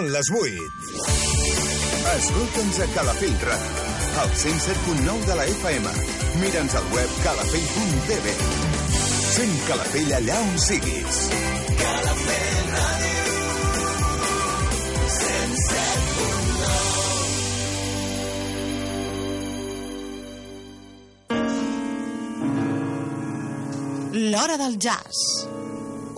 Són les 8. Escolta'ns a Calafell Ràdio, al 107.9 de la FM. Mira'ns al web calafell.tv. Sent Calafell allà on siguis. Calafell Ràdio. 107.9 L'Hora del Jazz.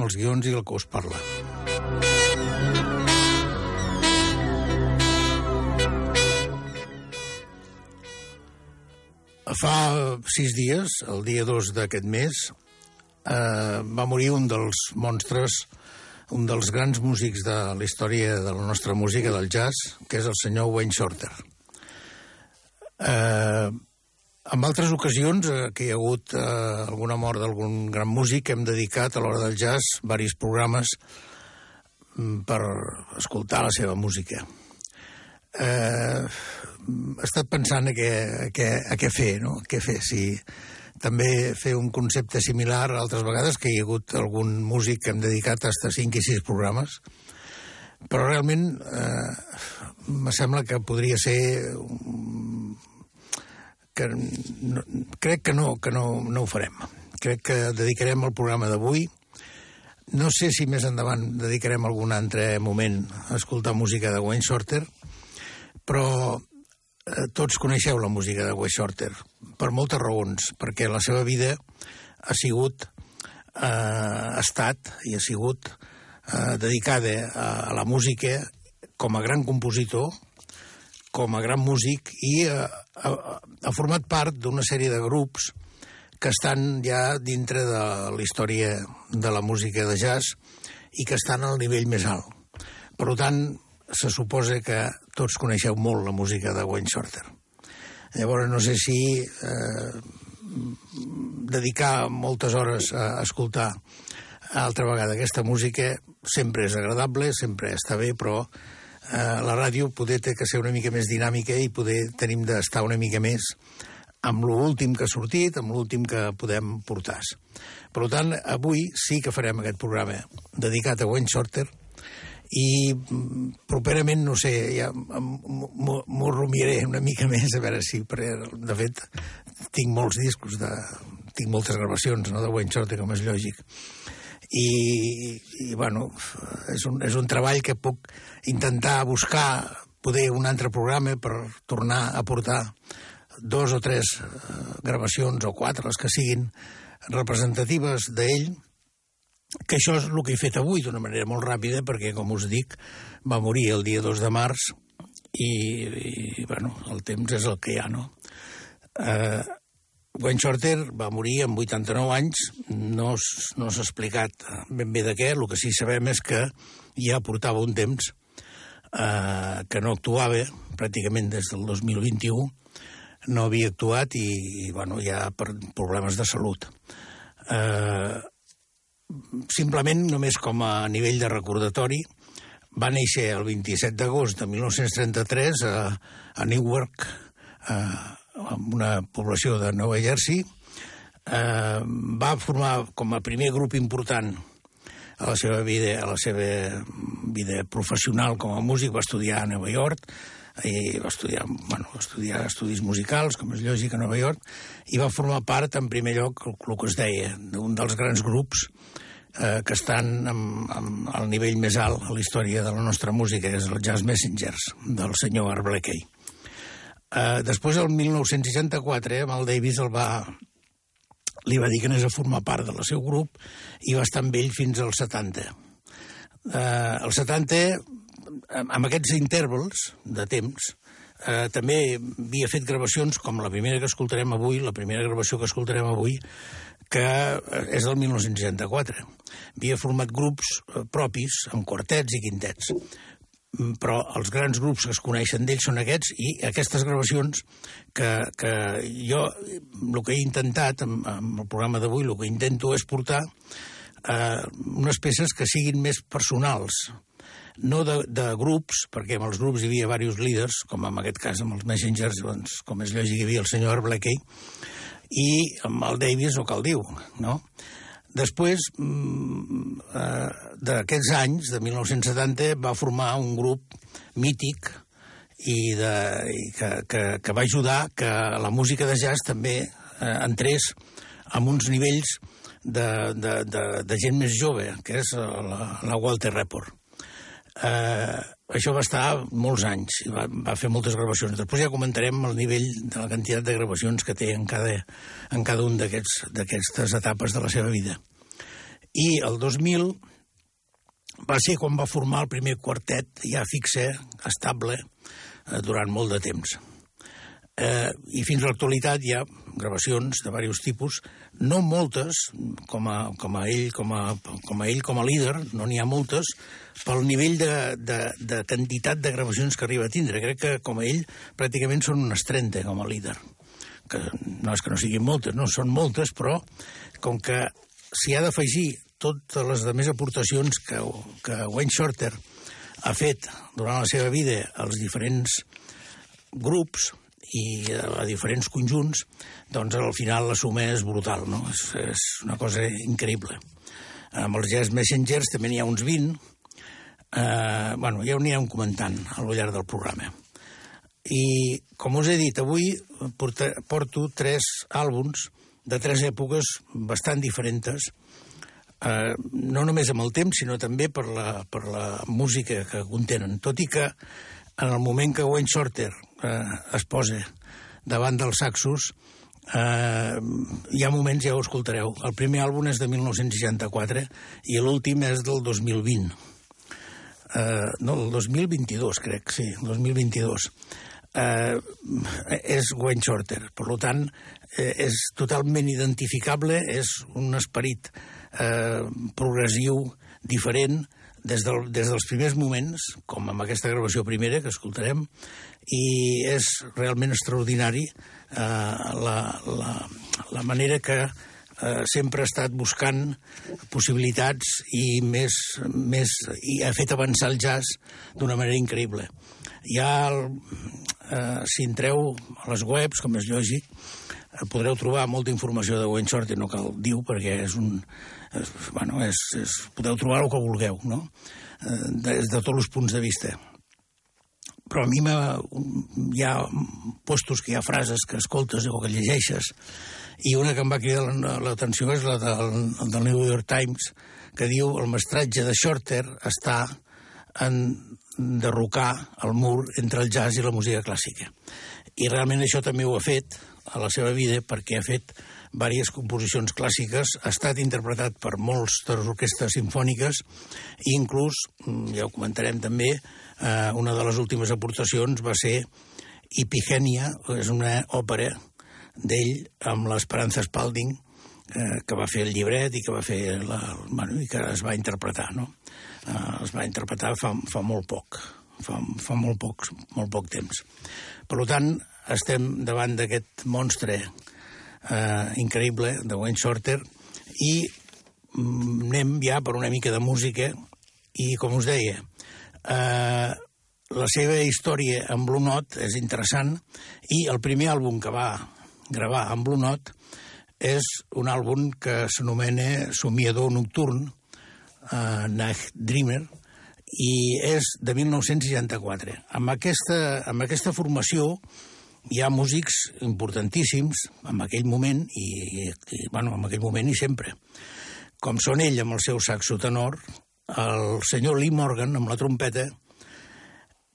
Amb els guions i el que us parla. Fa sis dies, el dia 2 d'aquest mes, eh, va morir un dels monstres un dels grans músics de la història de la nostra música, del jazz, que és el senyor Wayne Shorter. Eh, en altres ocasions eh, que hi ha hagut eh, alguna mort d'algun gran músic, hem dedicat a l'hora del jazz varis programes mm, per escoltar la seva música. Eh, he estat pensant a què, a què, a què fer, no? A què fer, si també fer un concepte similar altres vegades, que hi ha hagut algun músic que hem dedicat fins a 5 i 6 programes, però realment eh, me sembla que podria ser que no, crec que no, que no, no ho farem. Crec que dedicarem el programa d'avui no sé si més endavant dedicarem algun altre moment a escoltar música de Wayne Shorter, però eh, tots coneixeu la música de Wayne Shorter per moltes raons, perquè la seva vida ha sigut eh, ha estat i ha sigut eh, dedicada a, a la música com a gran compositor, com a gran músic i eh, ha, ha format part d'una sèrie de grups que estan ja dintre de la història de la música de jazz i que estan al nivell més alt. Per tant, se suposa que tots coneixeu molt la música de Wayne Shorter. Llavors, no sé si eh, dedicar moltes hores a escoltar altra vegada aquesta música sempre és agradable, sempre està bé, però eh, la ràdio poder té que ser una mica més dinàmica i poder tenim d'estar una mica més amb l'últim que ha sortit, amb l'últim que podem portar. Per tant, avui sí que farem aquest programa dedicat a Wayne Shorter i mm, properament, no sé, ja m'ho rumiaré una mica més, a veure si, perquè, de fet, tinc molts discos, de, tinc moltes gravacions no, de Wayne Shorter, com és lògic, i, i bueno, és un, és un treball que puc intentar buscar poder un altre programa per tornar a portar dos o tres eh, gravacions o quatre, les que siguin representatives d'ell, que això és el que he fet avui d'una manera molt ràpida, perquè, com us dic, va morir el dia 2 de març i, i bueno, el temps és el que hi ha, no? Eh, Wayne Shorter va morir amb 89 anys, no, no s'ha explicat ben bé de què, el que sí sabem és que ja portava un temps eh, que no actuava, pràcticament des del 2021, no havia actuat i, i bueno, ja per problemes de salut. Eh, simplement, només com a nivell de recordatori, va néixer el 27 d'agost de 1933 a, a Newark, a, a una població de Nova Jersey, eh, va formar com a primer grup important a la seva vida, a la seva vida professional com a músic, va estudiar a Nova York, i va estudiar, bueno, va estudiar estudis musicals, com és lògic, a Nova York, i va formar part, en primer lloc, el, el que es deia, d'un dels grans grups eh, que estan amb, amb el nivell més alt a la història de la nostra música, és el Jazz Messengers, del senyor Art Blakey. Eh, després, el 1964, amb el Davis el va, li va dir que anés a formar part del seu grup i va estar amb ell fins als 70. Eh, el 70, amb aquests intervals de temps, eh, també havia fet gravacions com la primera que escoltarem avui, la primera gravació que escoltarem avui, que eh, és del 1964. Havia format grups eh, propis, amb quartets i quintets. Mm, però els grans grups que es coneixen d'ells són aquests i aquestes gravacions que, que jo el que he intentat amb, amb el programa d'avui, el que intento és portar eh, unes peces que siguin més personals, no de, de grups, perquè amb els grups hi havia diversos líders, com en aquest cas amb els Messengers, doncs, com és lògic hi havia el senyor Blakey, i amb el Davis, o que el diu, no? Després mm, eh, d'aquests anys, de 1970, va formar un grup mític i, de, i que, que, que va ajudar que la música de jazz també eh, entrés amb uns nivells de, de, de, de gent més jove, que és la, la Walter Report. Eh, això va estar molts anys, va, va fer moltes gravacions. Després ja comentarem el nivell de la quantitat de gravacions que té en cada, en cada un d'aquestes etapes de la seva vida. I el 2000 va ser quan va formar el primer quartet ja fixe, estable, eh, durant molt de temps. Eh, I fins a l'actualitat hi ha gravacions de diversos tipus, no moltes, com a, com a ell, com a, com a ell com a líder, no n'hi ha moltes, pel nivell de, de, de quantitat de gravacions que arriba a tindre. Crec que, com a ell, pràcticament són unes 30 com a líder. Que no és que no siguin moltes, no, són moltes, però com que s'hi ha d'afegir totes les demés aportacions que, que Wayne Shorter ha fet durant la seva vida als diferents grups i a diferents conjunts, doncs al final la suma és brutal, no? És, és una cosa increïble. Amb els Jazz Messengers també n'hi ha uns 20, eh, bueno, ja ha un comentant al llarg del programa. I, com us he dit, avui porto tres àlbums de tres èpoques bastant diferents, eh, no només amb el temps, sinó també per la, per la música que contenen. Tot i que en el moment que Wayne Shorter eh, es posa davant dels saxos, eh, hi ha moments, ja ho escoltareu. El primer àlbum és de 1964 i l'últim és del 2020. Eh, no, el 2022, crec, sí, el 2022. Eh, és Wayne Shorter. Per tant, eh, és totalment identificable, és un esperit eh, progressiu diferent des, del, des dels primers moments, com amb aquesta gravació primera que escoltarem, i és realment extraordinari eh, la, la, la manera que eh, sempre ha estat buscant possibilitats i més, més i ha fet avançar el jazz d'una manera increïble. Ja, eh, si entreu a les webs, com és lògic, podreu trobar molta informació de Wayne Shorter, no cal dir perquè és un, és, bueno, és, és, podeu trobar el que vulgueu, no? Eh, des de tots els punts de vista. Però a mi hi ha postos que hi ha frases que escoltes o que llegeixes i una que em va cridar l'atenció és la del, del New York Times que diu el mestratge de Shorter està en derrocar el mur entre el jazz i la música clàssica. I realment això també ho ha fet a la seva vida perquè ha fet diverses composicions clàssiques, ha estat interpretat per molts de les orquestres sinfòniques i inclús, mm, ja ho comentarem també, eh, una de les últimes aportacions va ser Ipigenia, és una òpera d'ell amb l'Esperanza Spalding, eh, que va fer el llibret i que va fer la, bueno, i que es va interpretar, no? Eh, es va interpretar fa, fa molt poc, fa, fa molt, poc, molt poc temps. Per tant, estem davant d'aquest monstre eh, increïble de Wayne Shorter i mm, anem ja per una mica de música i, com us deia, eh, la seva història amb Blue Note és interessant i el primer àlbum que va gravar amb Blue Note és un àlbum que s'anomena Somiador Nocturn, uh, Night Dreamer, i és de 1964. Amb aquesta, amb aquesta formació hi ha músics importantíssims en aquell moment i, i, i bueno, en aquell moment i sempre. Com són ell amb el seu saxo tenor, el senyor Lee Morgan amb la trompeta,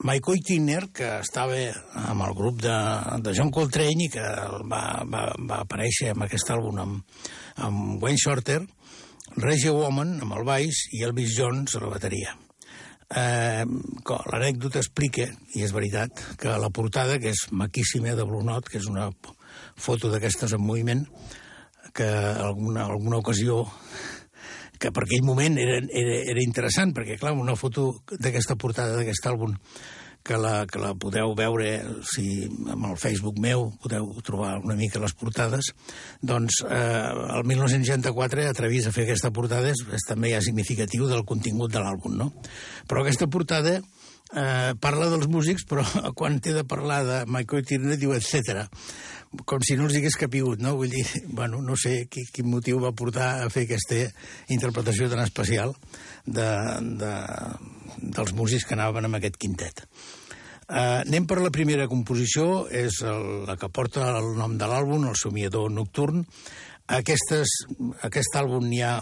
Michael Tinner, que estava amb el grup de, de John Coltrane i que va, va, va aparèixer amb aquest àlbum amb, amb Wayne Shorter, Reggie Woman amb el baix i Elvis Jones a la bateria. Eh, L'anècdota explica, i és veritat, que la portada, que és maquíssima de Blue Note, que és una foto d'aquestes en moviment, que alguna, alguna ocasió que per aquell moment era, era, era interessant, perquè, clar, una foto d'aquesta portada d'aquest àlbum que la, que la podeu veure si amb el Facebook meu podeu trobar una mica les portades doncs eh, el 1964 atrevis a fer aquesta portada és, és també ja significatiu del contingut de l'àlbum no? però aquesta portada eh, parla dels músics però quan té de parlar de Michael Tirner diu etc com si no els hagués capigut, no? Vull dir, bueno, no sé qui, quin motiu va portar a fer aquesta interpretació tan especial de, de, dels músics que anaven amb aquest quintet. Uh, anem per la primera composició, és el, la que porta el nom de l'àlbum, el somiador nocturn. Aquestes, aquest àlbum n'hi ha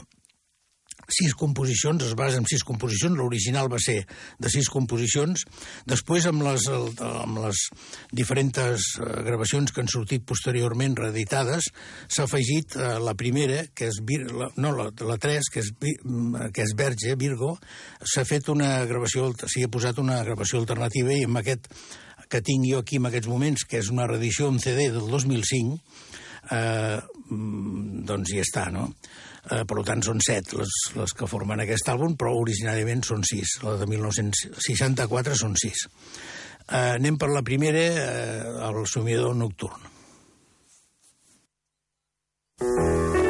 sis composicions, es basa en sis composicions, l'original va ser de sis composicions, després amb les, amb les diferents eh, gravacions que han sortit posteriorment reeditades, s'ha afegit eh, la primera, que és, Vir, la, no, la, la tres, que és, mm, que és Verge, Virgo, s'ha fet una gravació, s'hi ha posat una gravació alternativa i amb aquest que tinc jo aquí en aquests moments, que és una reedició en CD del 2005, eh, mm, doncs hi està, no? Eh, per tant, són set les, les que formen aquest àlbum, però originàriament són sis. La de 1964 són sis. Eh, anem per la primera, eh, el somiador nocturn. Mm.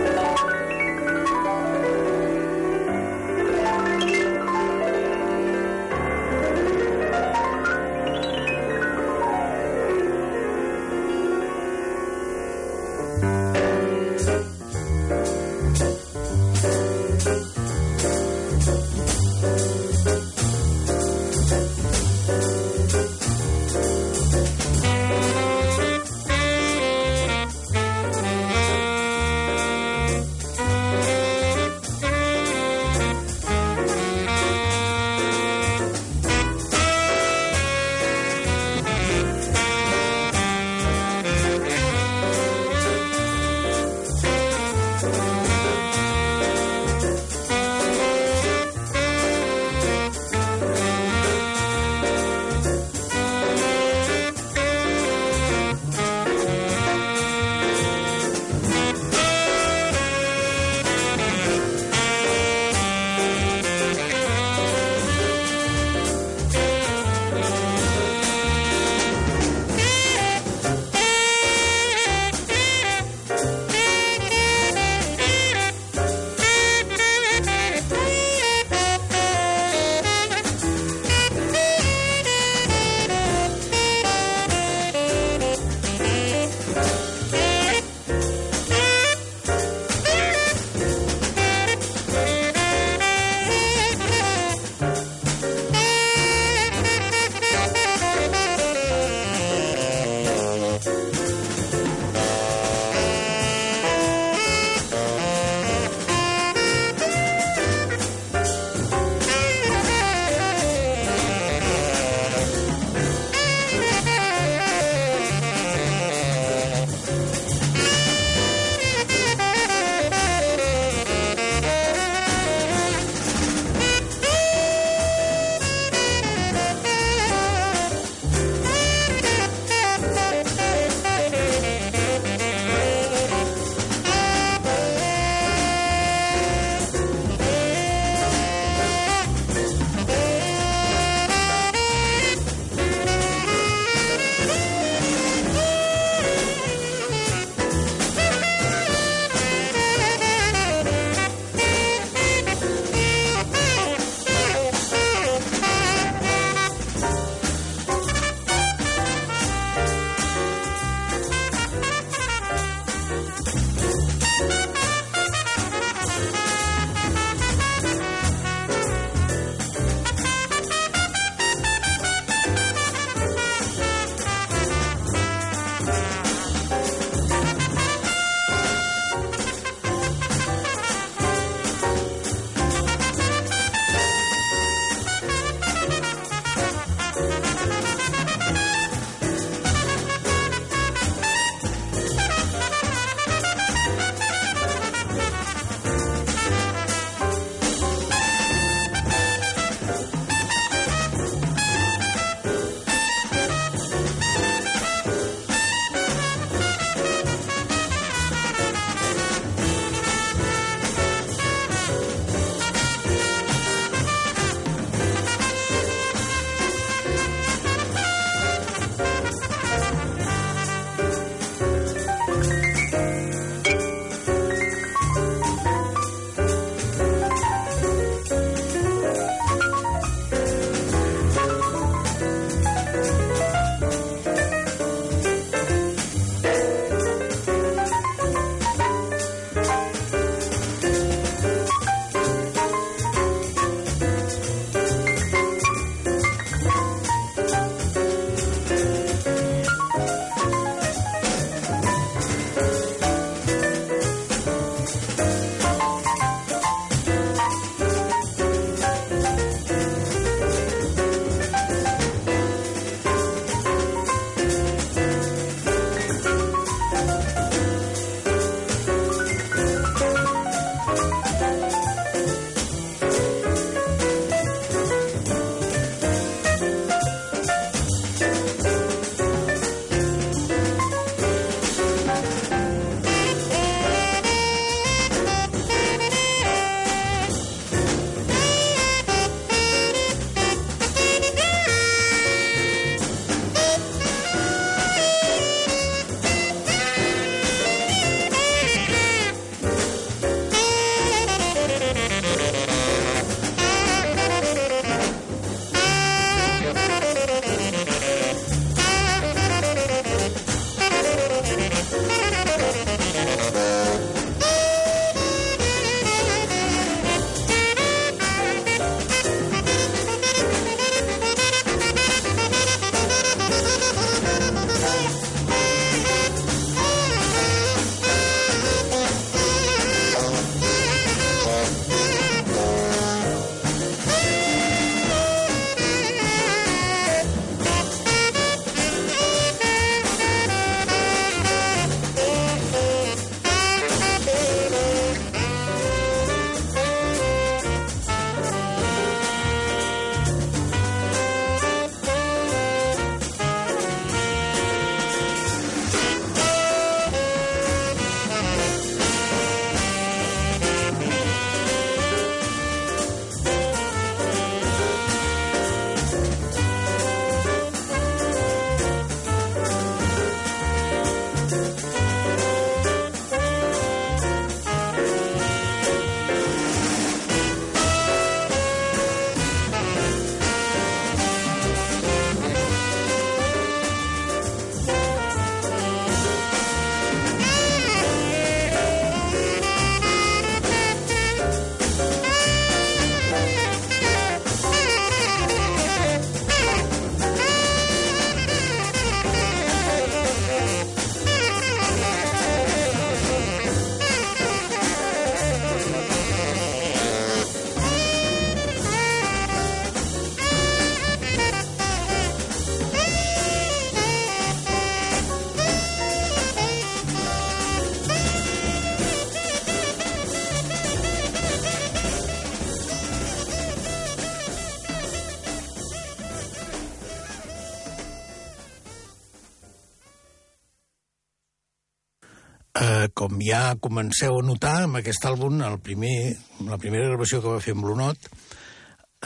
Ja comenceu a notar, amb aquest àlbum, el primer, la primera gravació que va fer amb Blue Note,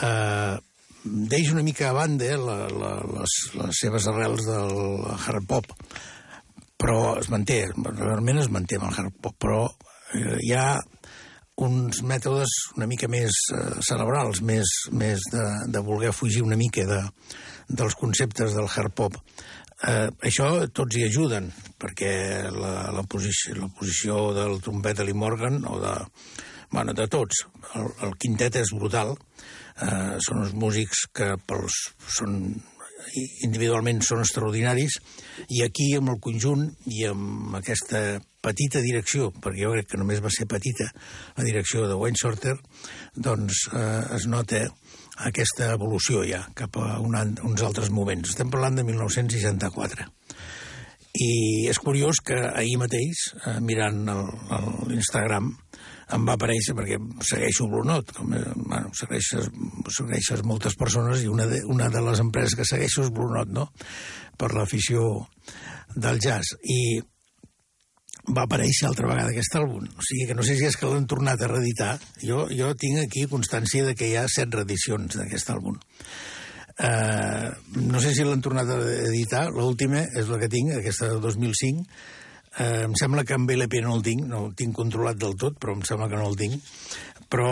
eh, deixa una mica a banda eh, la, la, les, les seves arrels del hard pop, però es manté, realment es manté amb el hard pop, però eh, hi ha uns mètodes una mica més eh, cerebrals, més, més de, de voler fugir una mica de, dels conceptes del hard pop. Eh, això tots hi ajuden, perquè la, la, posició, la posició del trompet de Lee Morgan, o de, bueno, de tots, el, el quintet és brutal, eh, són uns músics que pels, són individualment són extraordinaris, i aquí, amb el conjunt i amb aquesta petita direcció, perquè jo crec que només va ser petita la direcció de Wayne Shorter, doncs eh, es nota aquesta evolució ja cap a un, uns altres moments. Estem parlant de 1964. I és curiós que ahir mateix, eh, mirant l'Instagram, em va aparèixer, perquè segueixo Blue com, eh, bueno, segueixes, segueixes moltes persones i una de, una de les empreses que segueixo és Blue no?, per l'afició del jazz. I va aparèixer altra vegada aquest àlbum. O sigui que no sé si és que l'han tornat a reeditar. Jo, jo tinc aquí constància de que hi ha set reedicions d'aquest àlbum. Uh, no sé si l'han tornat a editar, l'última és la que tinc, aquesta del 2005, Eh, em sembla que amb LP no el tinc, no el tinc controlat del tot, però em sembla que no el tinc. Però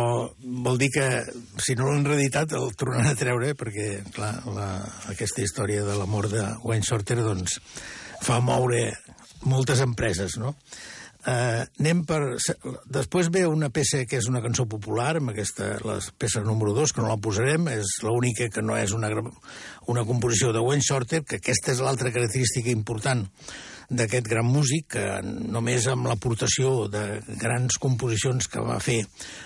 vol dir que si no l'han reeditat el tornaran a treure, perquè, clar, la, aquesta història de la mort de Wayne Shorter, doncs, fa moure moltes empreses, no? Uh, anem per... Després ve una peça que és una cançó popular, amb aquesta, la peça número 2, que no la posarem, és l'única que no és una, una composició de Wayne Shorter, que aquesta és l'altra característica important d'aquest gran músic, que només amb l'aportació de grans composicions que va fer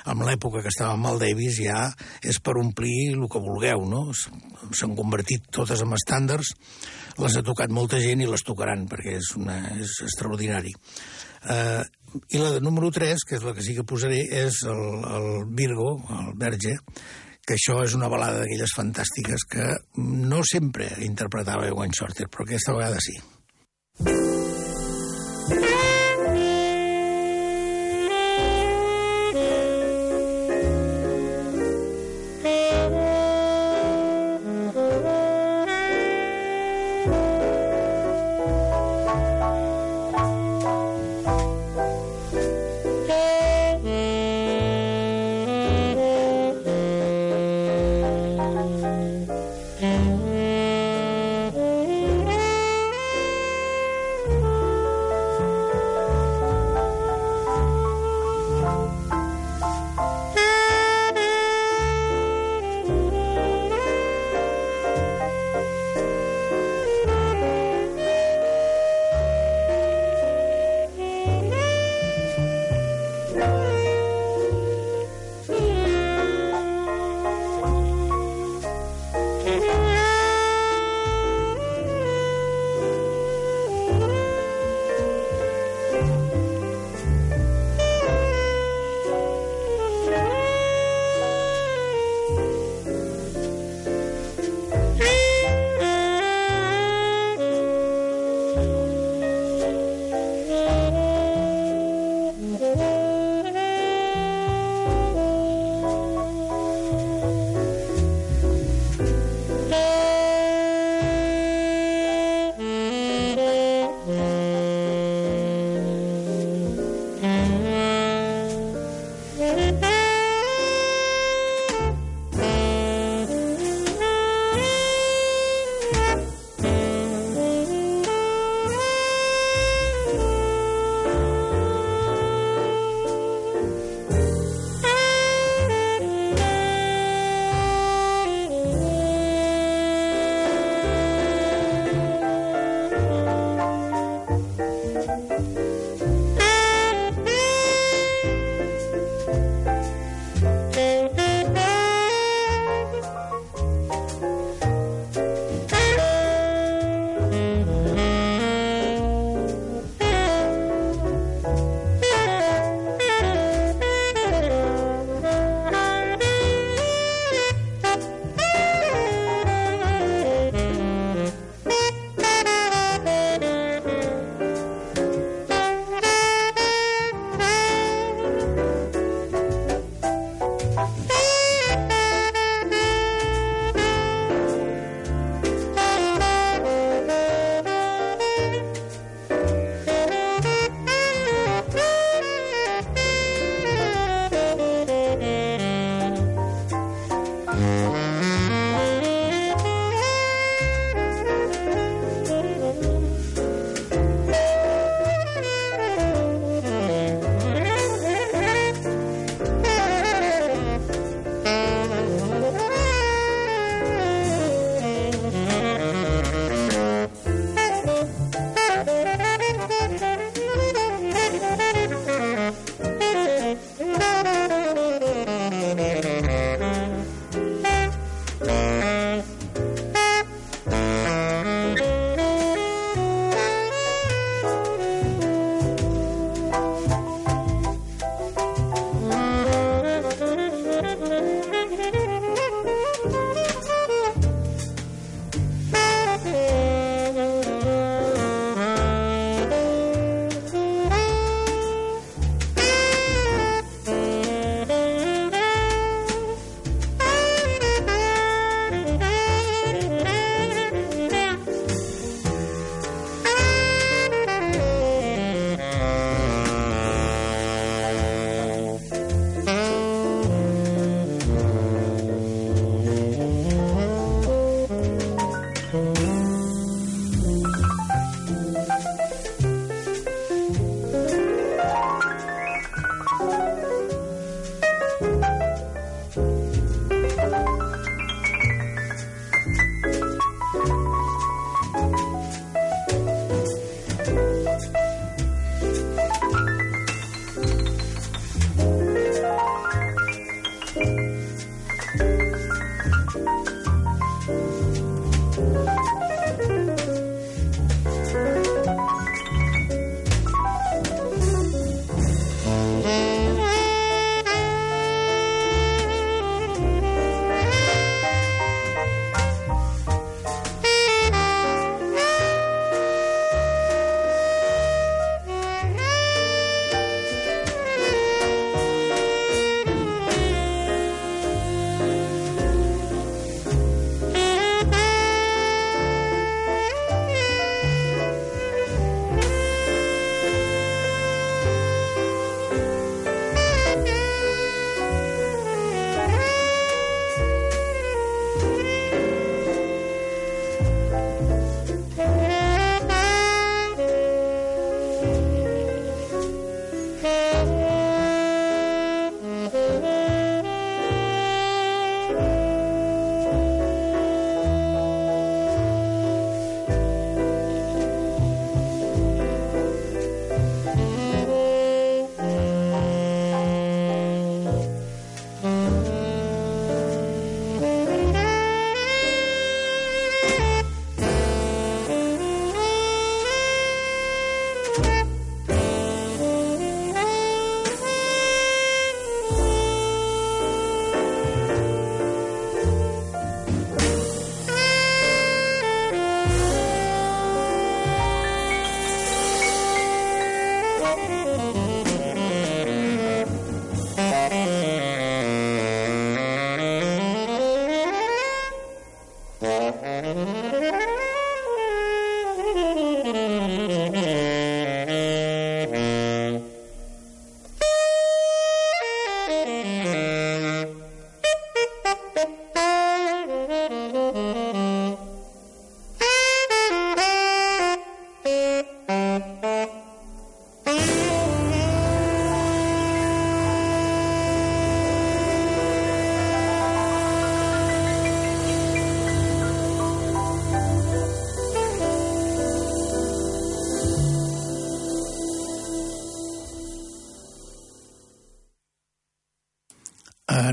amb l'època que estava amb el Davis ja és per omplir el que vulgueu, no? S'han convertit totes en estàndards, les ha tocat molta gent i les tocaran, perquè és, una, és extraordinari. Uh, I la de número 3, que és la que sí que posaré, és el, el Virgo, el Verge, que això és una balada d'aquelles fantàstiques que no sempre interpretava Wayne Shorter, però aquesta vegada sí. thank you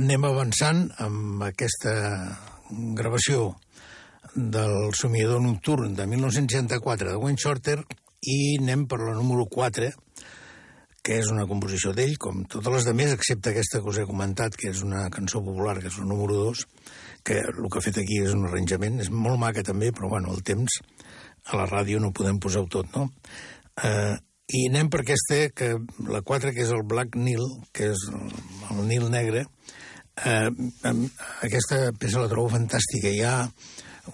anem avançant amb aquesta gravació del somiador nocturn de 1964 de Wayne Shorter i anem per la número 4, que és una composició d'ell, com totes les demés, excepte aquesta que us he comentat, que és una cançó popular, que és la número 2, que el que ha fet aquí és un arranjament, és molt maca també, però bueno, el temps a la ràdio no podem posar-ho tot, no? Eh, I anem per aquesta, que la 4, que és el Black Nil, que és el Nil negre, eh, aquesta peça la trobo fantàstica. Hi ha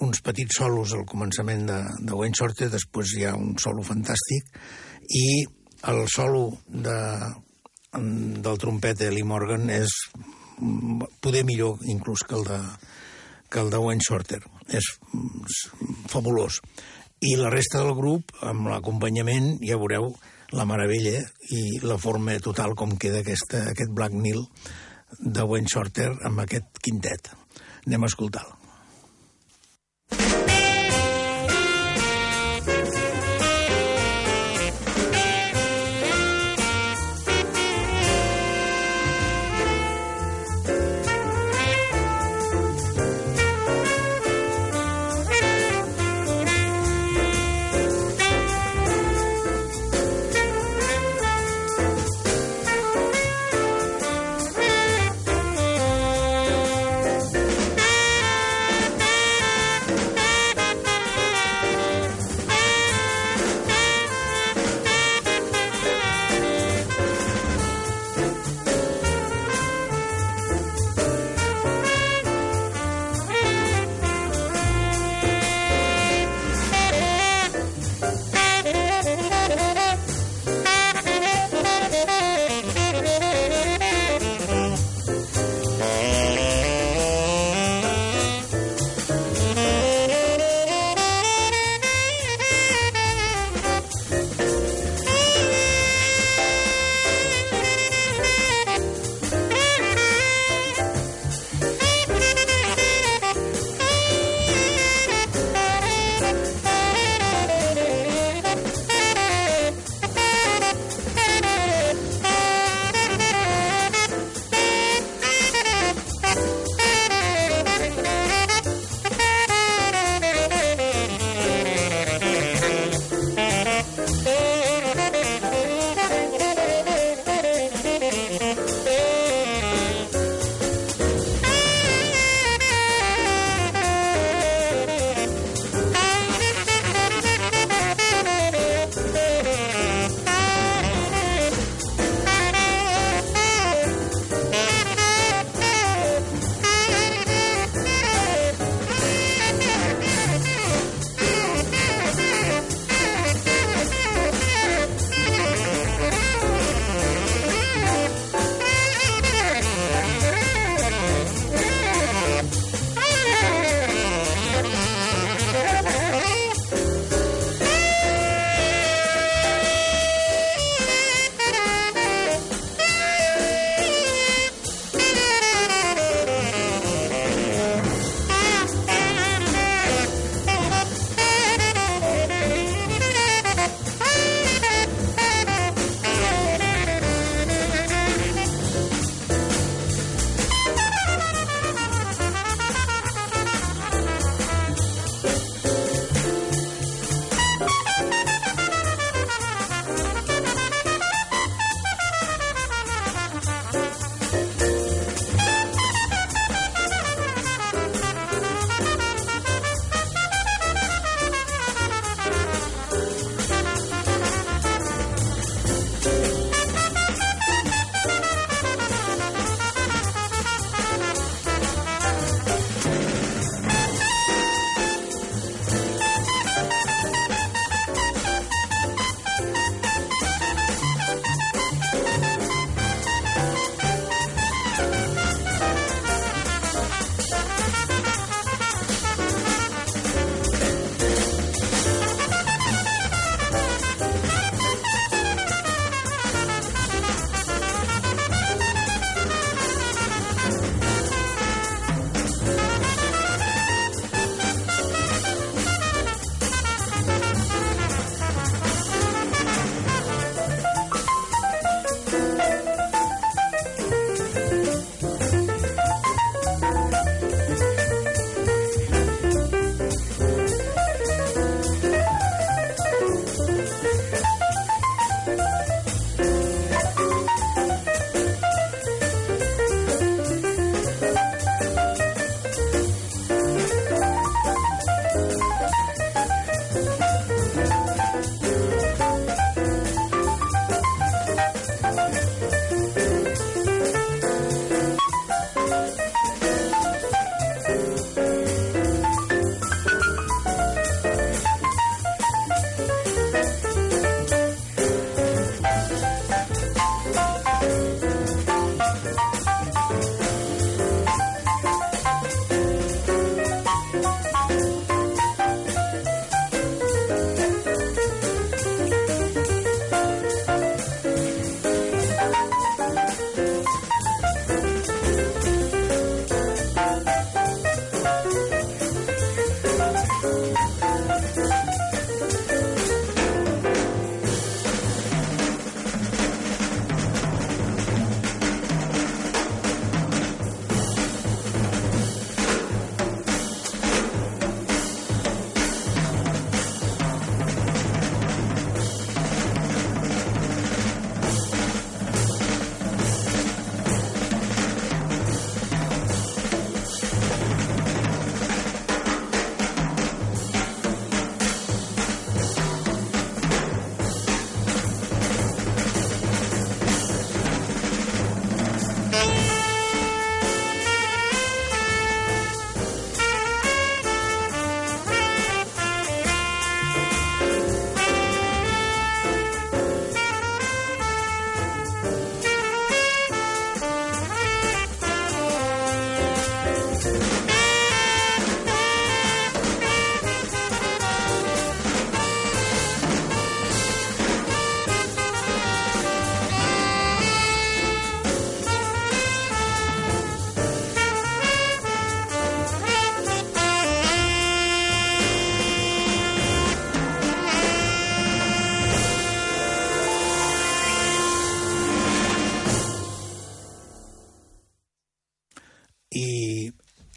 uns petits solos al començament de, de Wayne Shorter, després hi ha un solo fantàstic, i el solo de, del trompet de Lee Morgan és poder millor inclús que el de, que el de Wayne Shorter. És, és fabulós i la resta del grup, amb l'acompanyament, ja veureu la meravella i la forma total com queda aquesta, aquest Black Nil de Wayne Shorter amb aquest quintet. Anem a escoltar-lo.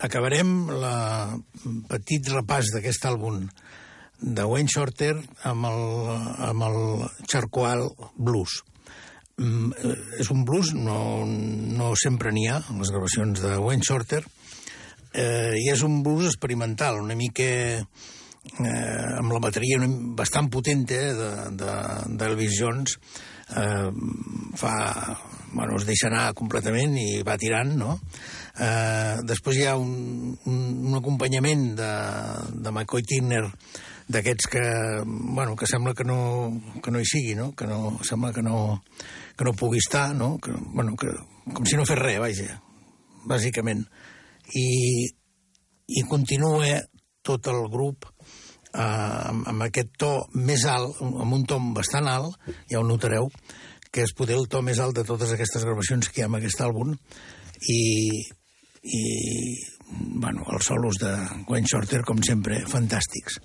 Acabarem la petit repàs d'aquest àlbum de Wayne Shorter amb el, amb el Charcoal Blues. Mm, eh, és un blues, no, no sempre n'hi ha, en les gravacions de Wayne Shorter, eh, i és un blues experimental, una mica eh, amb la bateria bastant potent eh, d'Elvis de, de Jones, eh, fa, bueno, es deixa anar completament i va tirant, no? Eh, després hi ha un, un, un acompanyament de, de McCoy Tinner d'aquests que, bueno, que sembla que no, que no hi sigui, no? Que no, sembla que no, que no pugui estar, no? Que, bueno, que, com si no fes res, vaja, bàsicament. I, i continua tot el grup eh, amb, amb aquest to més alt, amb un to bastant alt, ja ho notareu, que és poder el to més alt de totes aquestes gravacions que hi ha en aquest àlbum, i, i bueno, els solos de Gwen Shorter, com sempre, fantàstics.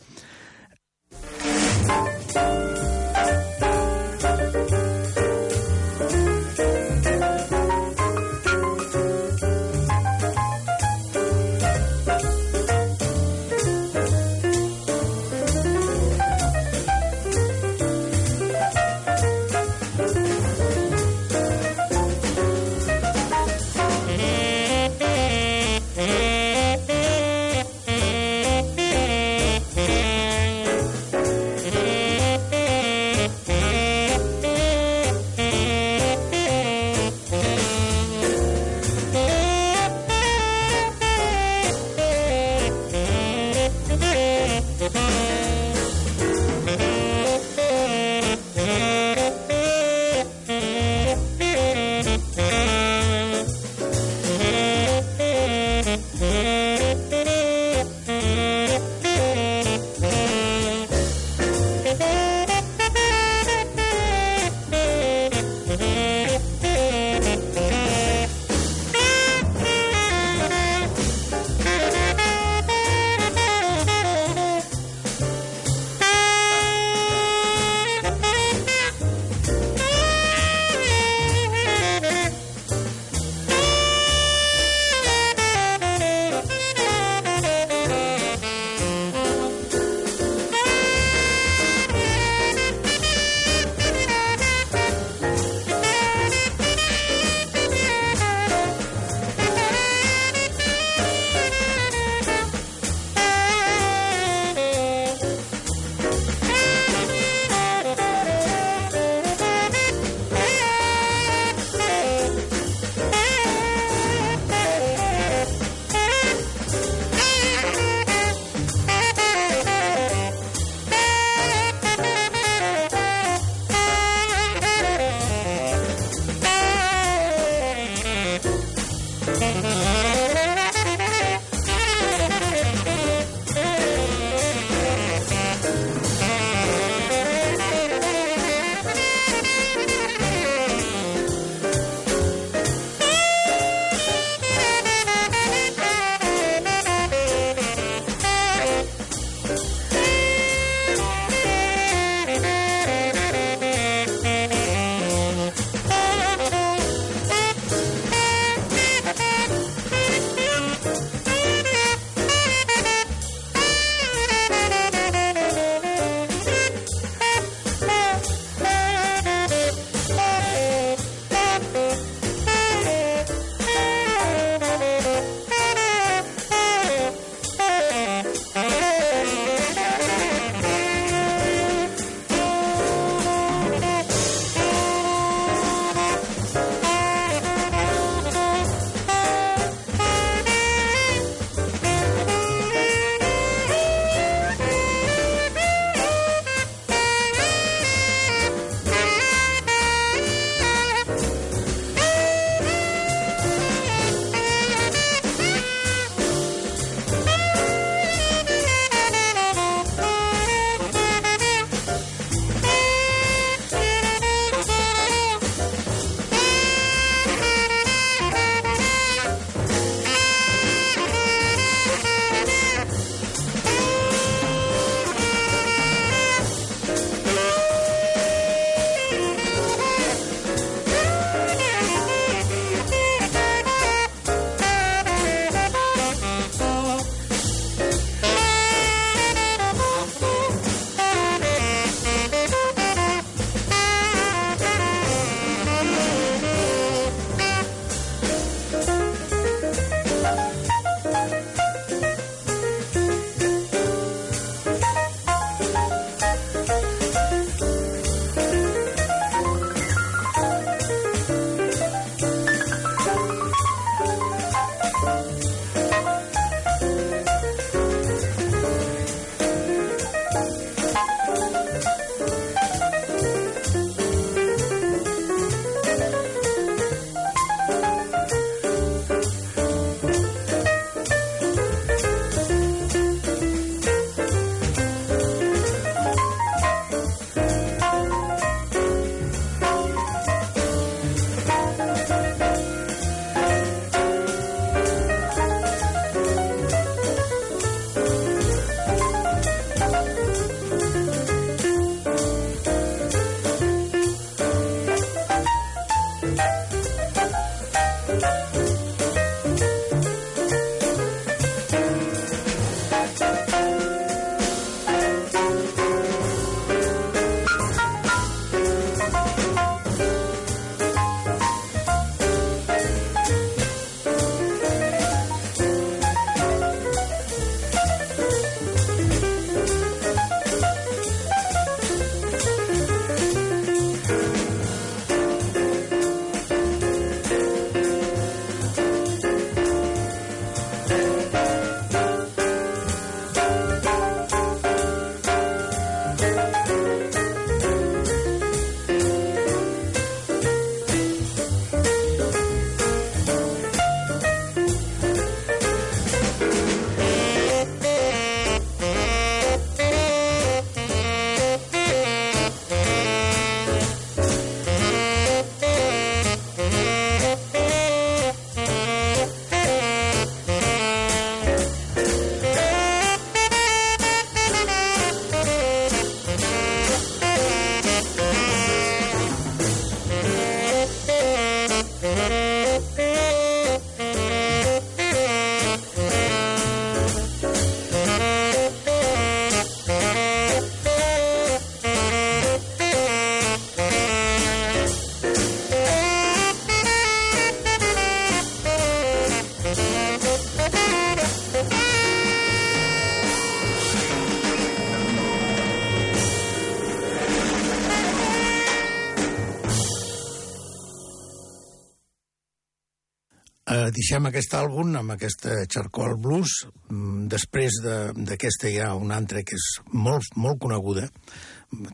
Deixem aquest àlbum amb aquesta Charcoal Blues. Mm, després d'aquesta hi ha una altra que és molt, molt coneguda,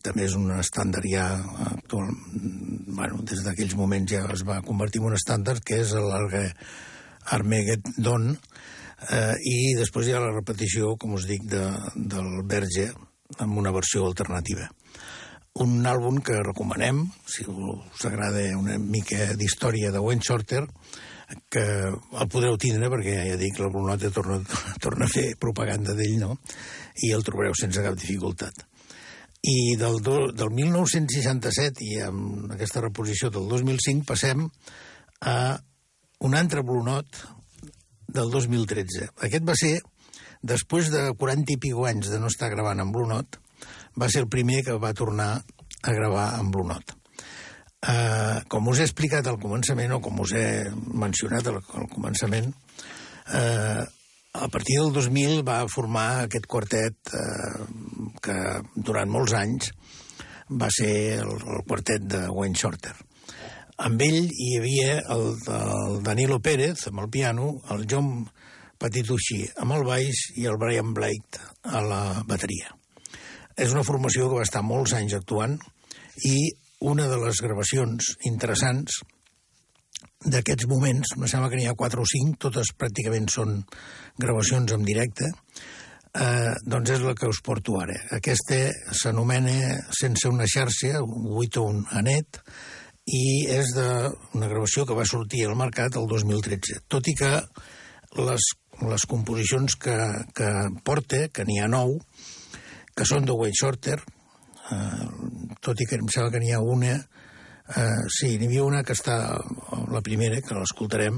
també és un estàndard ja actual, bueno, des d'aquells moments ja es va convertir en un estàndard, que és l'Armageddon, eh, i després hi ha la repetició, com us dic, de, del Verge, amb una versió alternativa. Un àlbum que recomanem, si us agrada una mica d'història de Wayne Shorter, que el podreu tindre perquè ja dic, la Brunota torna, torna a fer propaganda d'ell, no? I el trobareu sense cap dificultat. I del, do, del 1967 i amb aquesta reposició del 2005 passem a un altre blunot del 2013. Aquest va ser, després de 40 i pico anys de no estar gravant amb blunot, va ser el primer que va tornar a gravar amb blunot. Uh, com us he explicat al començament, o com us he mencionat al, al començament, uh, a partir del 2000 va formar aquest quartet eh, que durant molts anys va ser el, el quartet de Wayne Shorter. Amb ell hi havia el, el Danilo Pérez amb el piano, el John Patitucci amb el baix i el Brian Blake a la bateria. És una formació que va estar molts anys actuant i una de les gravacions interessants d'aquests moments, me sembla que n'hi ha 4 o 5, totes pràcticament són gravacions en directe, eh, doncs és la que us porto ara. Aquesta s'anomena Sense una xarxa, un 8 o un anet, i és de una gravació que va sortir al mercat el 2013. Tot i que les, les composicions que, que porta, que n'hi ha nou, que són de Wayne Shorter, tot i que em sembla que n'hi ha una Uh, sí, n'hi havia una que està, la primera, que l'escoltarem,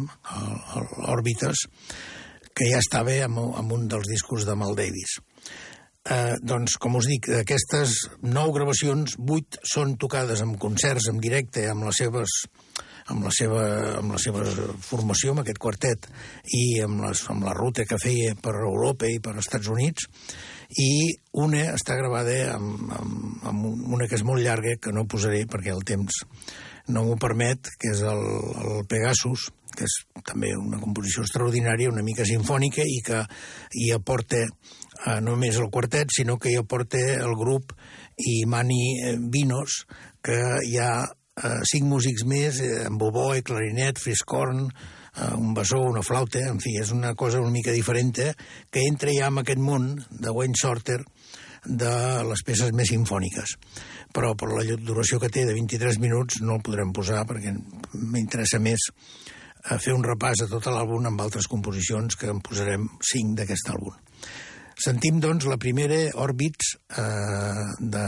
l'Òrbites, que ja estava amb, amb un dels discos de Mal Davis. Uh, doncs, com us dic, aquestes nou gravacions, vuit són tocades en concerts, en directe, amb les seves amb la seva, amb la seva formació, amb aquest quartet, i amb, les, amb la ruta que feia per Europa i per Estats Units, i una està gravada amb, amb, amb una que és molt llarga, que no posaré perquè el temps no m'ho permet, que és el, el Pegasus, que és també una composició extraordinària, una mica sinfònica, i que hi aporta eh, no només el quartet, sinó que hi aporta el grup i Mani eh, Vinos, que hi ha eh, cinc músics més, eh, amb oboe, clarinet, friscorn, un bessó, una flauta, en fi, és una cosa una mica diferent, eh, que entra ja en aquest món de Wayne Shorter de les peces més sinfòniques. Però per la duració que té de 23 minuts no el podrem posar perquè m'interessa més a eh, fer un repàs de tot l'àlbum amb altres composicions que en posarem 5 d'aquest àlbum. Sentim, doncs, la primera Orbits eh, de,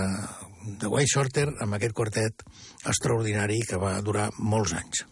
de Wayne Shorter amb aquest quartet extraordinari que va durar molts anys.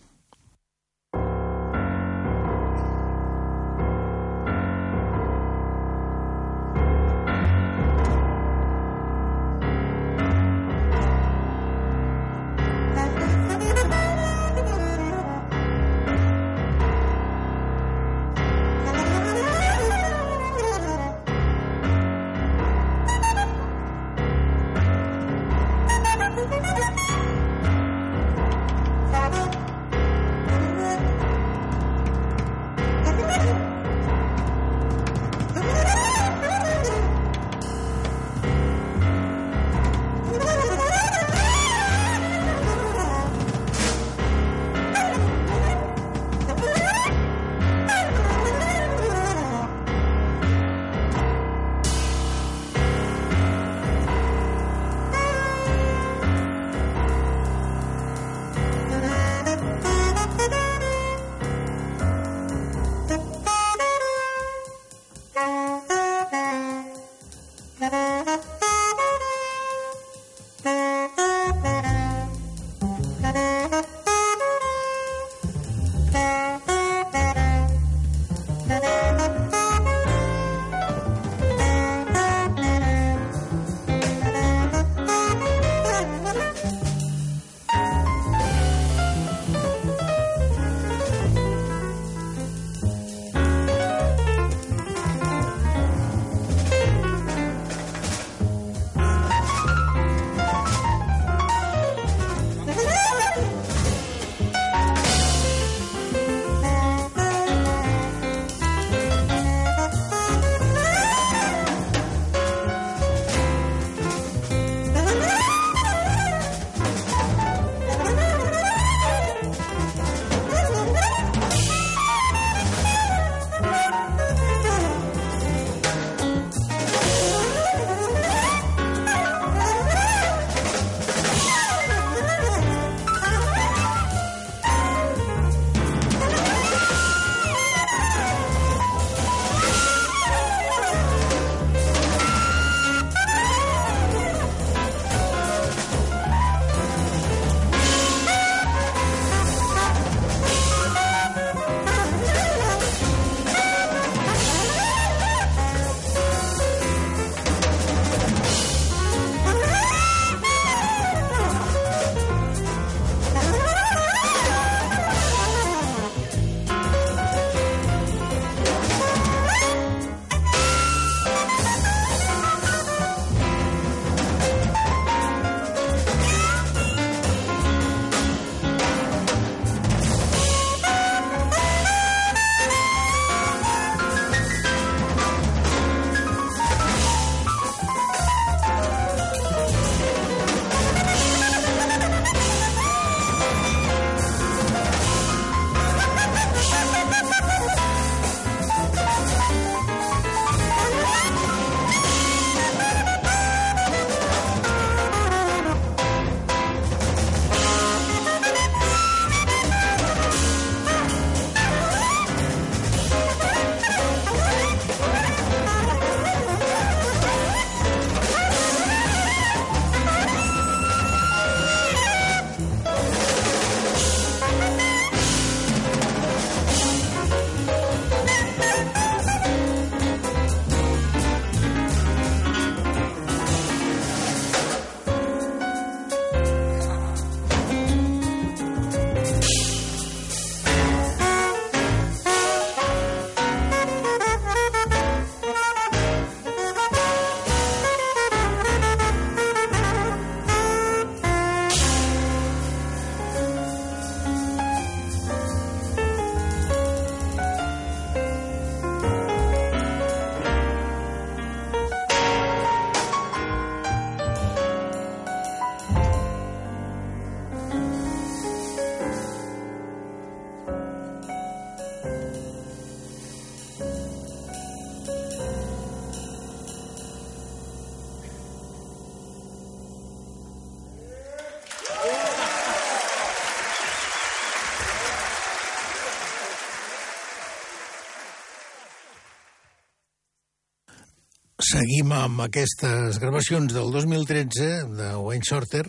Seguim amb aquestes gravacions del 2013 de Wayne Shorter.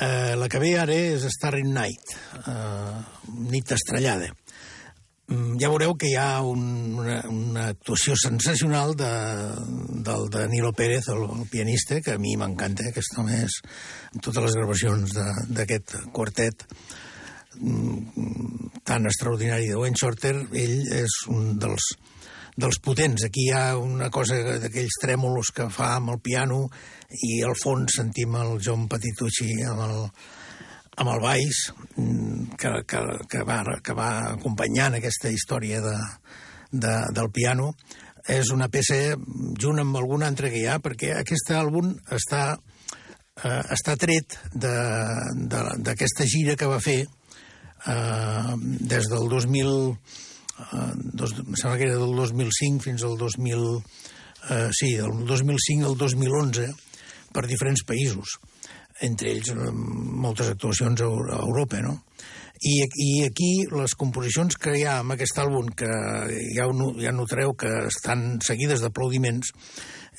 Eh, la que ve ara és Starry Night, eh, nit estrellada. Mm, ja veureu que hi ha un, una, una actuació sensacional de, del Danilo Pérez, el, el pianista, que a mi m'encanta, aquest home és, en totes les gravacions d'aquest quartet mm, tan extraordinari de Wayne Shorter, ell és un dels, dels potents. Aquí hi ha una cosa d'aquells trèmolos que fa amb el piano i al fons sentim el John Patitucci amb el, amb el baix mm, que, que, que, va, que va acompanyant aquesta història de, de, del piano. És una peça junt amb alguna altra que hi ha, perquè aquest àlbum està, eh, està tret d'aquesta gira que va fer eh, des del 2000 eh, dos, em sembla que era del 2005 fins al 2000... Eh, sí, del 2005 al 2011 per diferents països, entre ells eh, moltes actuacions a, Europa, no? I, I aquí les composicions que hi ha amb aquest àlbum, que ja, ja notareu que estan seguides d'aplaudiments,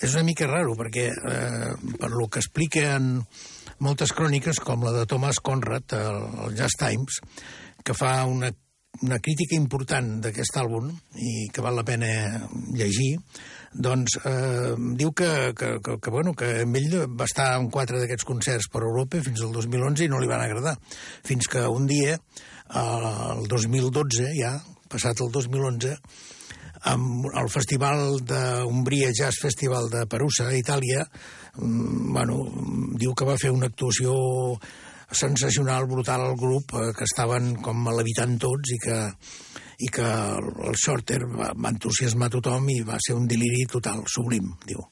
és una mica raro, perquè eh, per lo que expliquen moltes cròniques, com la de Thomas Conrad, el Jazz Times, que fa una una crítica important d'aquest àlbum i que val la pena llegir, doncs eh, diu que, que, que, que, bueno, que ell va estar en quatre d'aquests concerts per Europa fins al 2011 i no li van agradar. Fins que un dia, el 2012, ja, passat el 2011, amb el festival d'Umbria Jazz Festival de Perusa, a Itàlia, mm, bueno, diu que va fer una actuació sensacional, brutal al grup, eh, que estaven com levitant tots i que, i que el Shorter va, va entusiasmar tothom i va ser un deliri total, sublim, diu.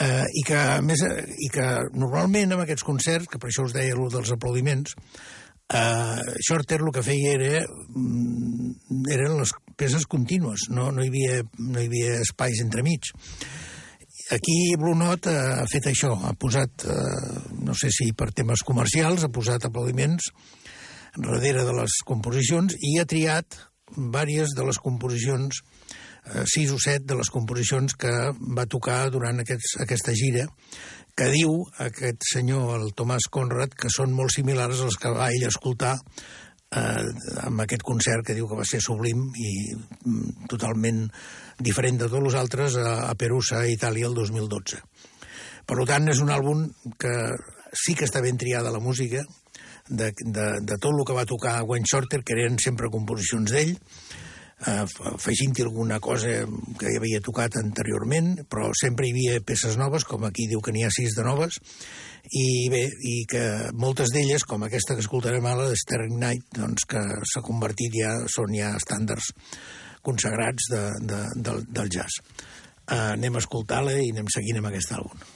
Eh, i, que, més, I que normalment en aquests concerts, que per això us deia el dels aplaudiments, eh, Shorter el que feia era, mm, eren les peces contínues, no, no, hi havia, no hi havia espais entremig. Aquí Blue Note ha fet això, ha posat, eh, no sé si per temes comercials, ha posat aplaudiments darrere de les composicions i ha triat vàries de les composicions, eh, sis o set de les composicions que va tocar durant aquests, aquesta gira, que diu aquest senyor, el Tomàs Conrad, que són molt similars als que va ell escoltar eh, amb aquest concert que diu que va ser sublim i mm, totalment diferent de tots els altres a, a Perusa, a Itàlia, el 2012. Per tant, és un àlbum que sí que està ben triada la música, de, de, de tot el que va tocar Wayne Shorter, que eren sempre composicions d'ell, eh, afegint-hi alguna cosa que ja havia tocat anteriorment, però sempre hi havia peces noves, com aquí diu que n'hi ha sis de noves, i bé, i que moltes d'elles, com aquesta que escoltarem ara, de Sterling Night, doncs que s'ha convertit ja, són ja estàndards consagrats de, de, del, del jazz. Uh, anem a escoltar-la i anem seguint amb aquest àlbum.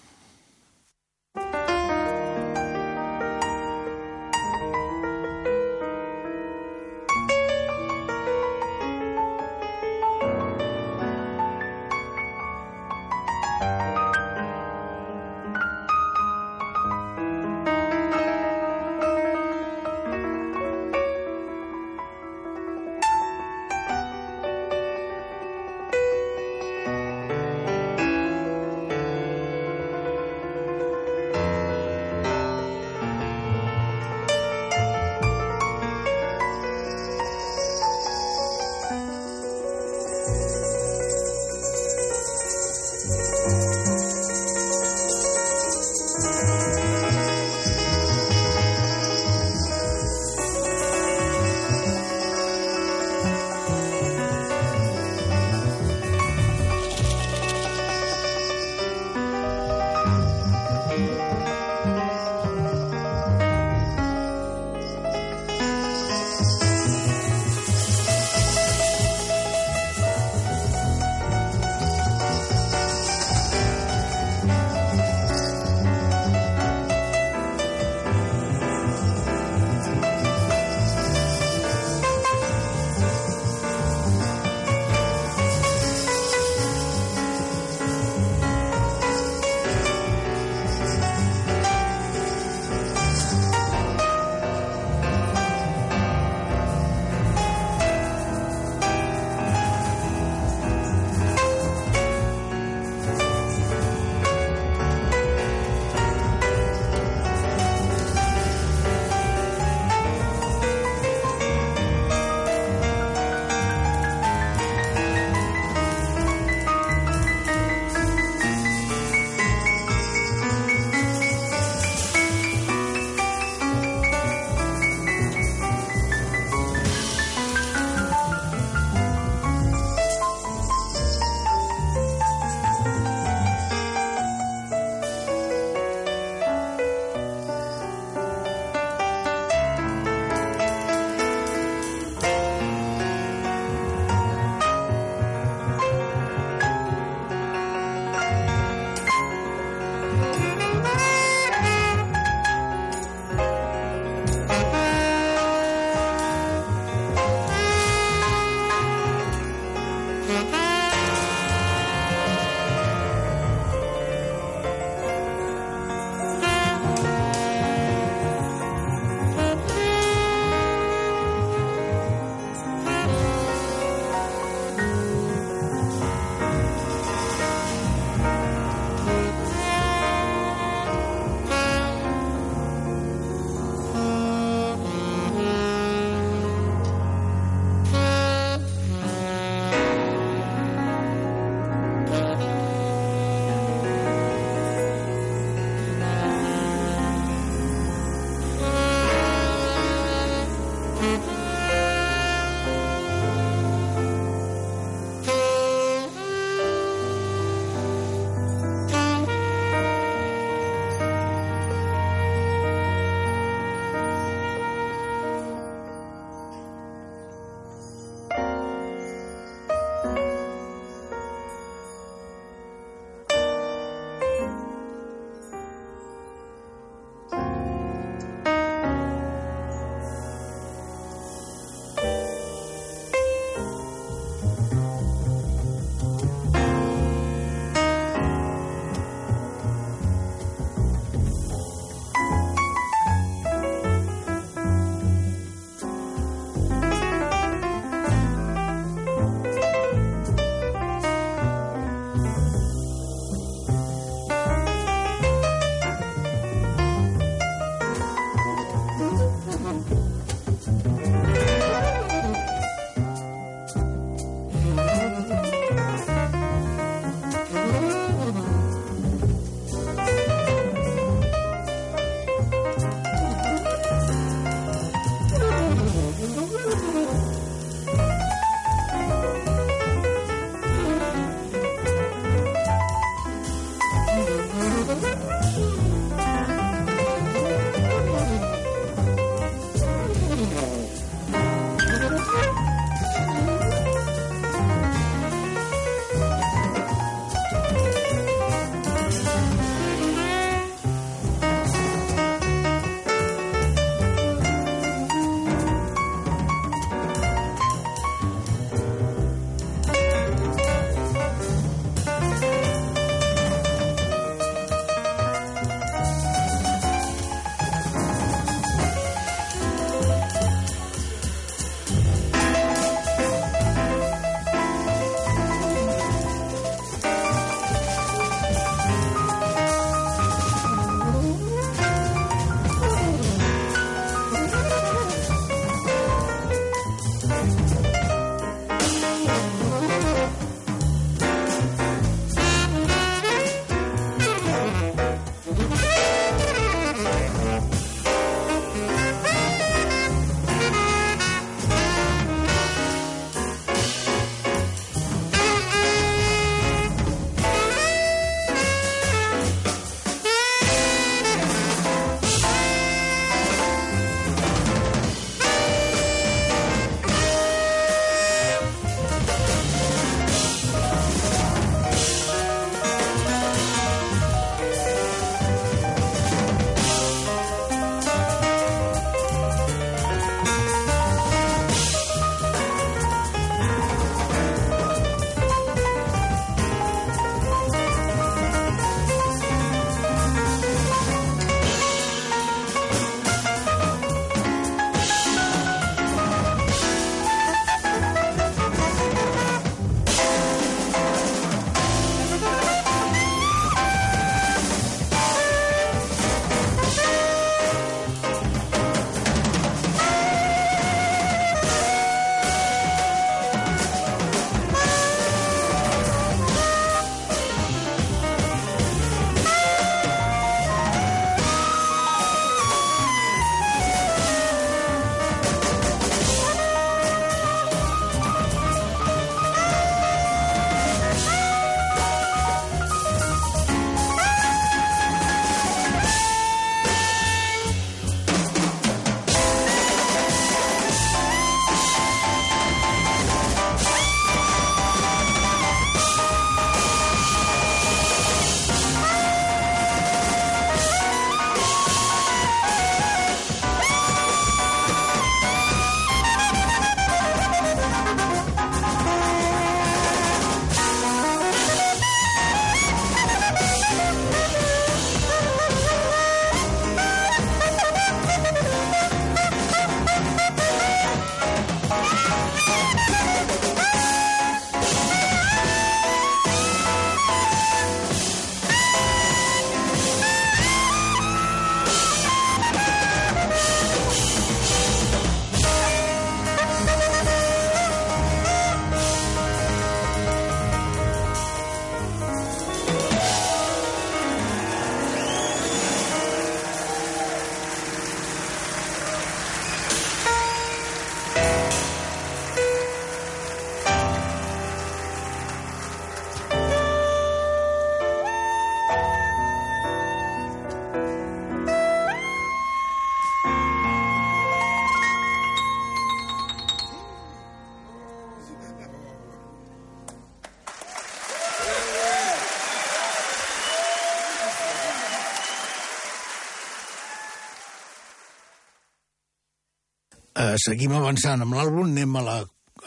Seguim avançant amb l'àlbum, anem a la,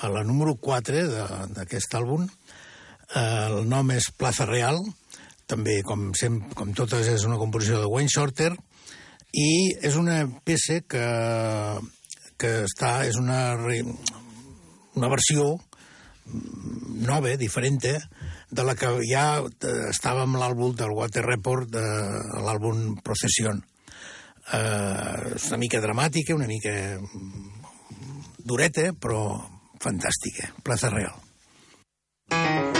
a la número 4 d'aquest àlbum. Eh, el nom és Plaza Real, també, com, sem, com totes, és una composició de Wayne Shorter, i és una peça que, que està, és una, una versió nova, diferent, de la que ja estava amb l'àlbum del Water Report, de l'àlbum Procession. Eh, és una mica dramàtica, una mica dureta, però fantàstica. Plaza Real.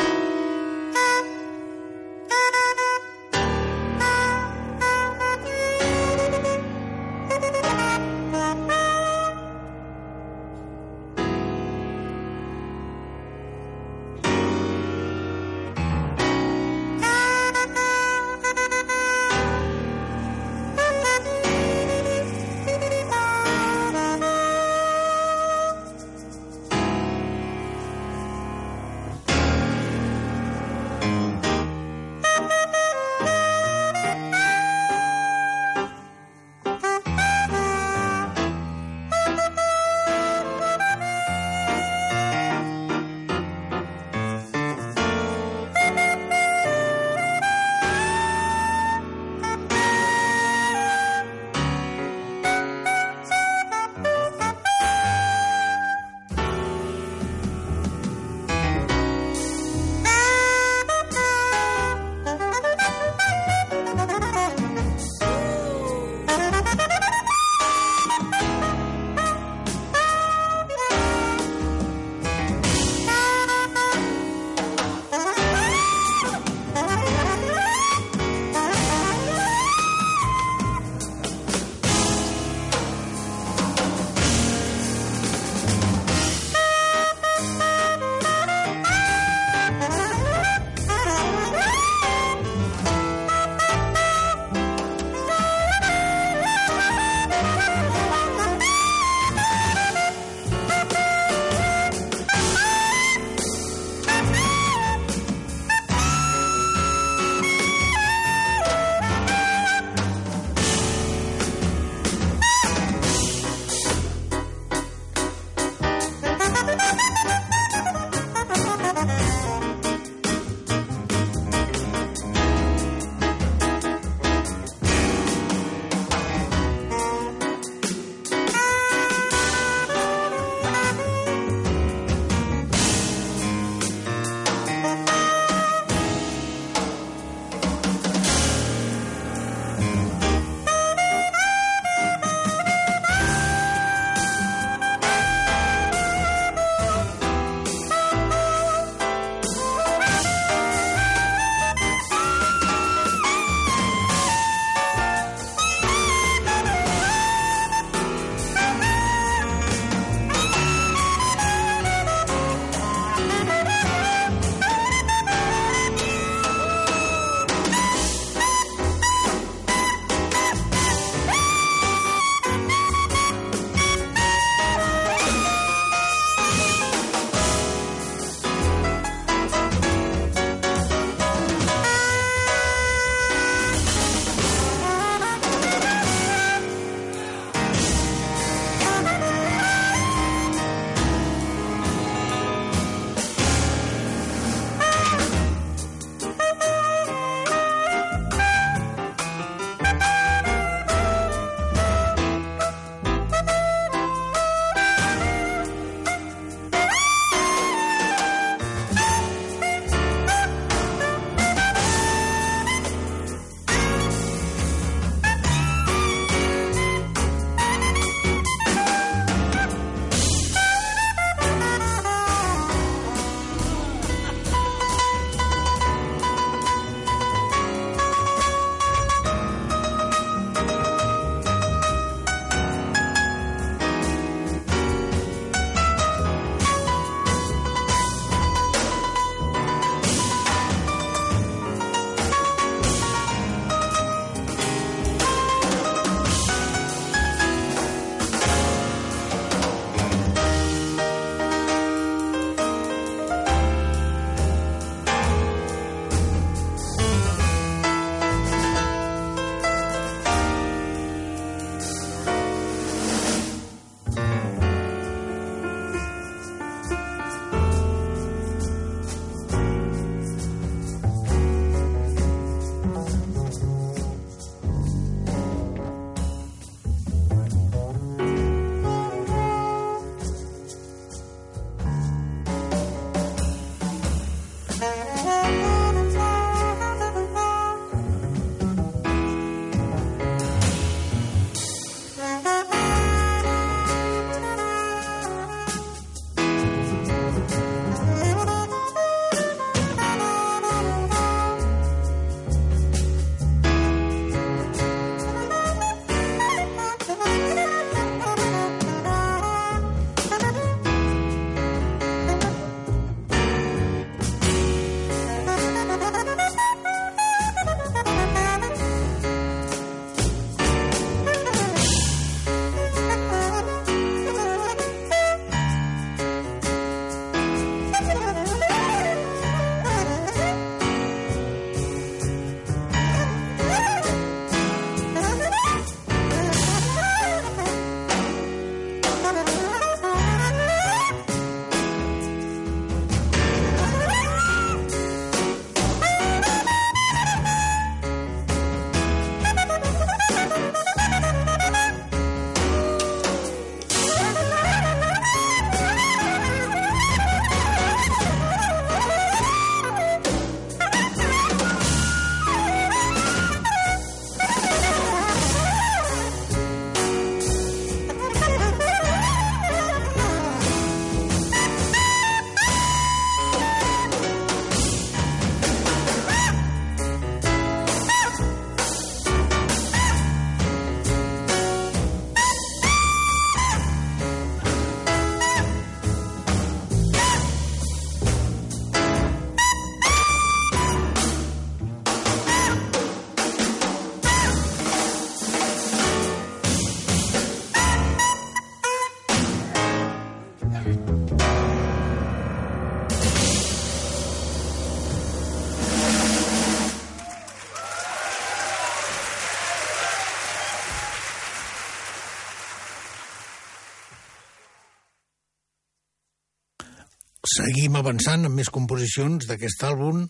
Seguim avançant amb més composicions d'aquest àlbum.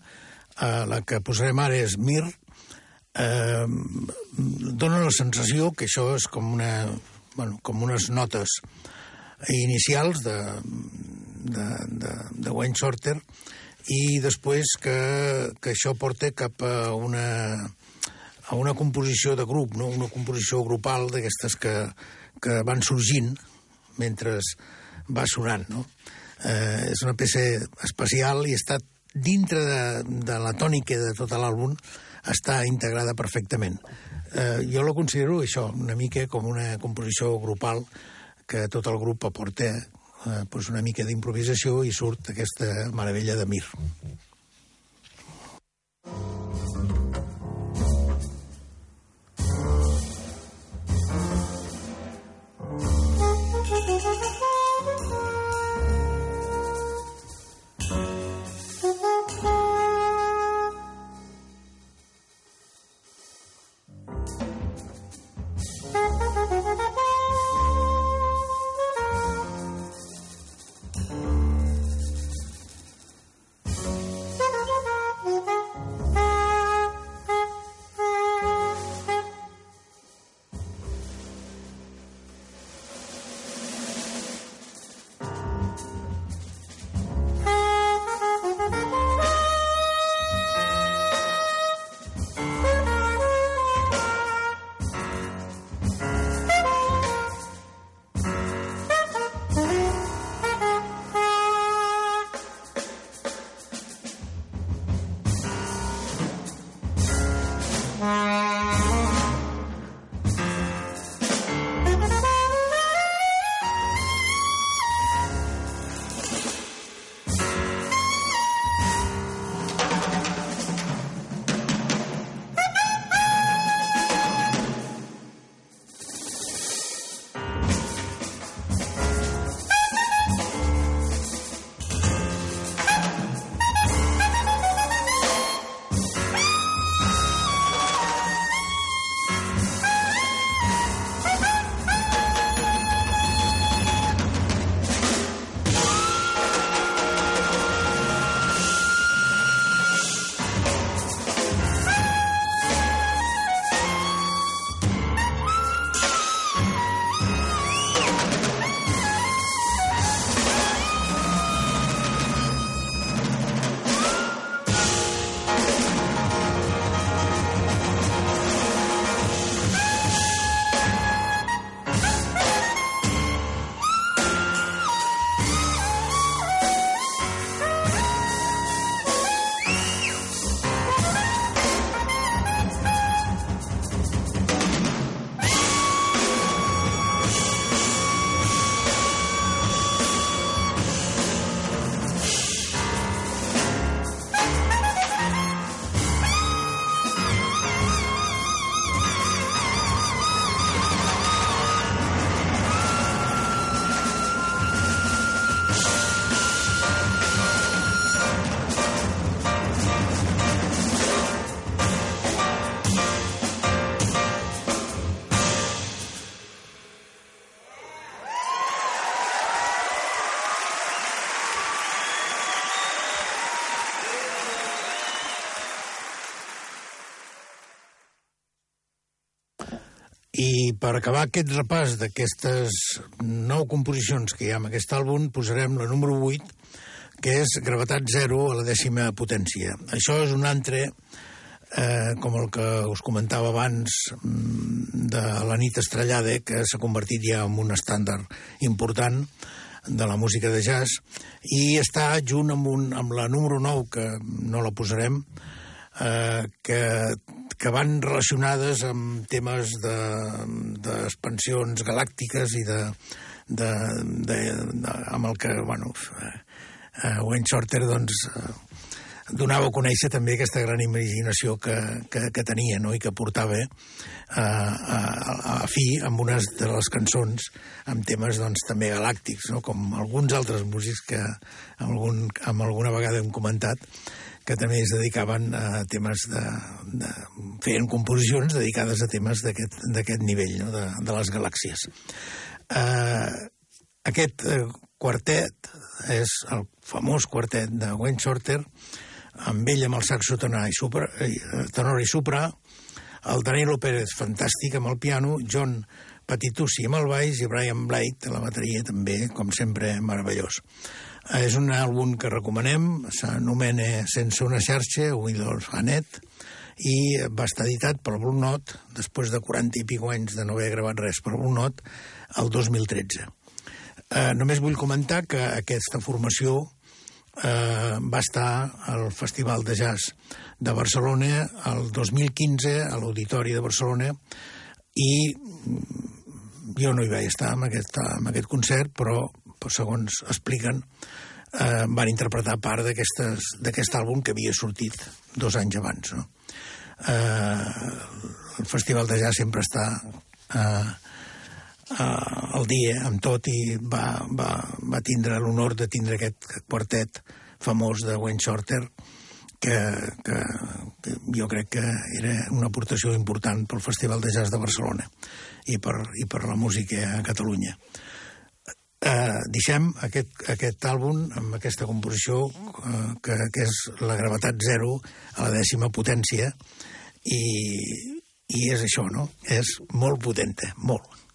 Uh, la que posarem ara és Mir. Uh, dona la sensació que això és com, una, bueno, com unes notes inicials de, de, de, de Wayne Shorter i després que, que això porta cap a una, a una composició de grup, no? una composició grupal d'aquestes que, que van sorgint mentre va sonant. No? Eh, és una peça especial i està dintre de, de la tònica de tot l'àlbum, està integrada perfectament. Eh, jo la considero això, una mica com una composició grupal que tot el grup aporta eh, pues una mica d'improvisació i surt aquesta meravella de Mir. I per acabar aquest repàs d'aquestes nou composicions que hi ha en aquest àlbum, posarem la número 8, que és gravetat zero a la dècima potència. Això és un altre, eh, com el que us comentava abans, mm, de la nit estrellada, que s'ha convertit ja en un estàndard important de la música de jazz, i està junt amb, un, amb la número 9, que no la posarem, eh, que que van relacionades amb temes d'expansions de, galàctiques i de, de, de, de, amb el que, bueno, uh, Wayne Shorter, doncs, uh, donava a conèixer també aquesta gran imaginació que, que, que tenia no? i que portava uh, a, a, a fi amb unes de les cançons amb temes doncs, també galàctics, no? com alguns altres músics que amb, algun, amb alguna vegada hem comentat que també es dedicaven a temes de... de feien composicions dedicades a temes d'aquest nivell, no? de, de les galàxies. Uh, aquest uh, quartet és el famós quartet de Wayne Shorter, amb ell amb el saxo tenor i, supra, eh, tenor i supra, el Danilo Pérez fantàstic amb el piano, John Patitussi amb el baix i Brian Blake a la bateria també, com sempre, meravellós. És un àlbum que recomanem, s'anomena Sense una xarxa, Windows Anet, i va estar editat per Blue Note, després de 40 i pico anys de no haver gravat res per Blue Note, el 2013. Eh, només vull comentar que aquesta formació eh, va estar al Festival de Jazz de Barcelona el 2015 a l'Auditori de Barcelona i jo no hi vaig estar en aquest, en aquest concert, però segons expliquen, eh, van interpretar part d'aquest àlbum que havia sortit dos anys abans. No? eh, el Festival de Jazz sempre està eh, eh, al dia amb tot i va, va, va tindre l'honor de tindre aquest quartet famós de Wayne Shorter que, que, que jo crec que era una aportació important pel Festival de Jazz de Barcelona i per, i per la música a Catalunya. Deixem aquest, aquest àlbum amb aquesta composició eh, que, que és la gravetat zero a la dècima potència i, i és això, no? És molt potente, molt.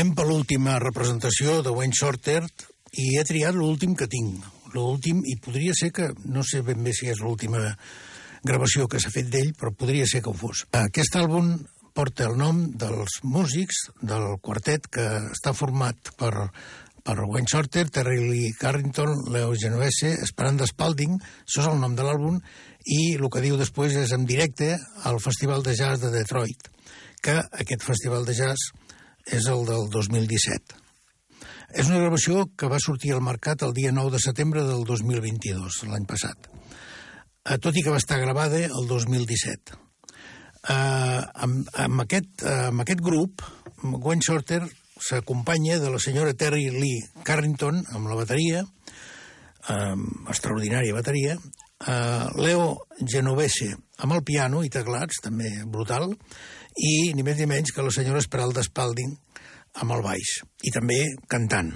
Anem per l'última representació de Wayne Shorter i he triat l'últim que tinc. L'últim, i podria ser que, no sé ben bé si és l'última gravació que s'ha fet d'ell, però podria ser que ho fos. Aquest àlbum porta el nom dels músics del quartet que està format per, per Wayne Shorter, Terry Lee Carrington, Leo Genovese, Esperant Spalding, això és el nom de l'àlbum, i el que diu després és en directe al Festival de Jazz de Detroit, que aquest festival de jazz és el del 2017. És una gravació que va sortir al mercat el dia 9 de setembre del 2022, l'any passat. Eh, tot i que va estar gravada el 2017. Eh, amb, amb, aquest, eh, amb aquest grup, Gwen Shorter s'acompanya de la senyora Terry Lee Carrington amb la bateria, eh, extraordinària bateria, eh, Leo Genovese amb el piano i teclats, també brutal, i ni més ni menys que la senyora Esperalda Spalding amb el baix, i també cantant.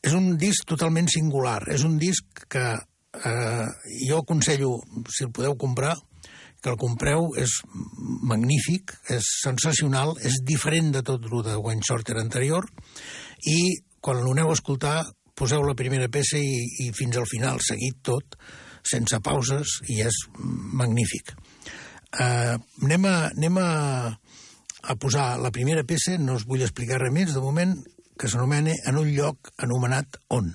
És un disc totalment singular, és un disc que eh, jo aconsello, si el podeu comprar, que el compreu, és magnífic, és sensacional, és diferent de tot el de Wayne Shorter anterior, i quan l'aneu a escoltar, poseu la primera peça i, i fins al final, seguit tot, sense pauses, i és magnífic. Uh, anem a, anem a, a posar la primera peça, no us vull explicar res més, de moment, que s'anomena en un lloc anomenat On.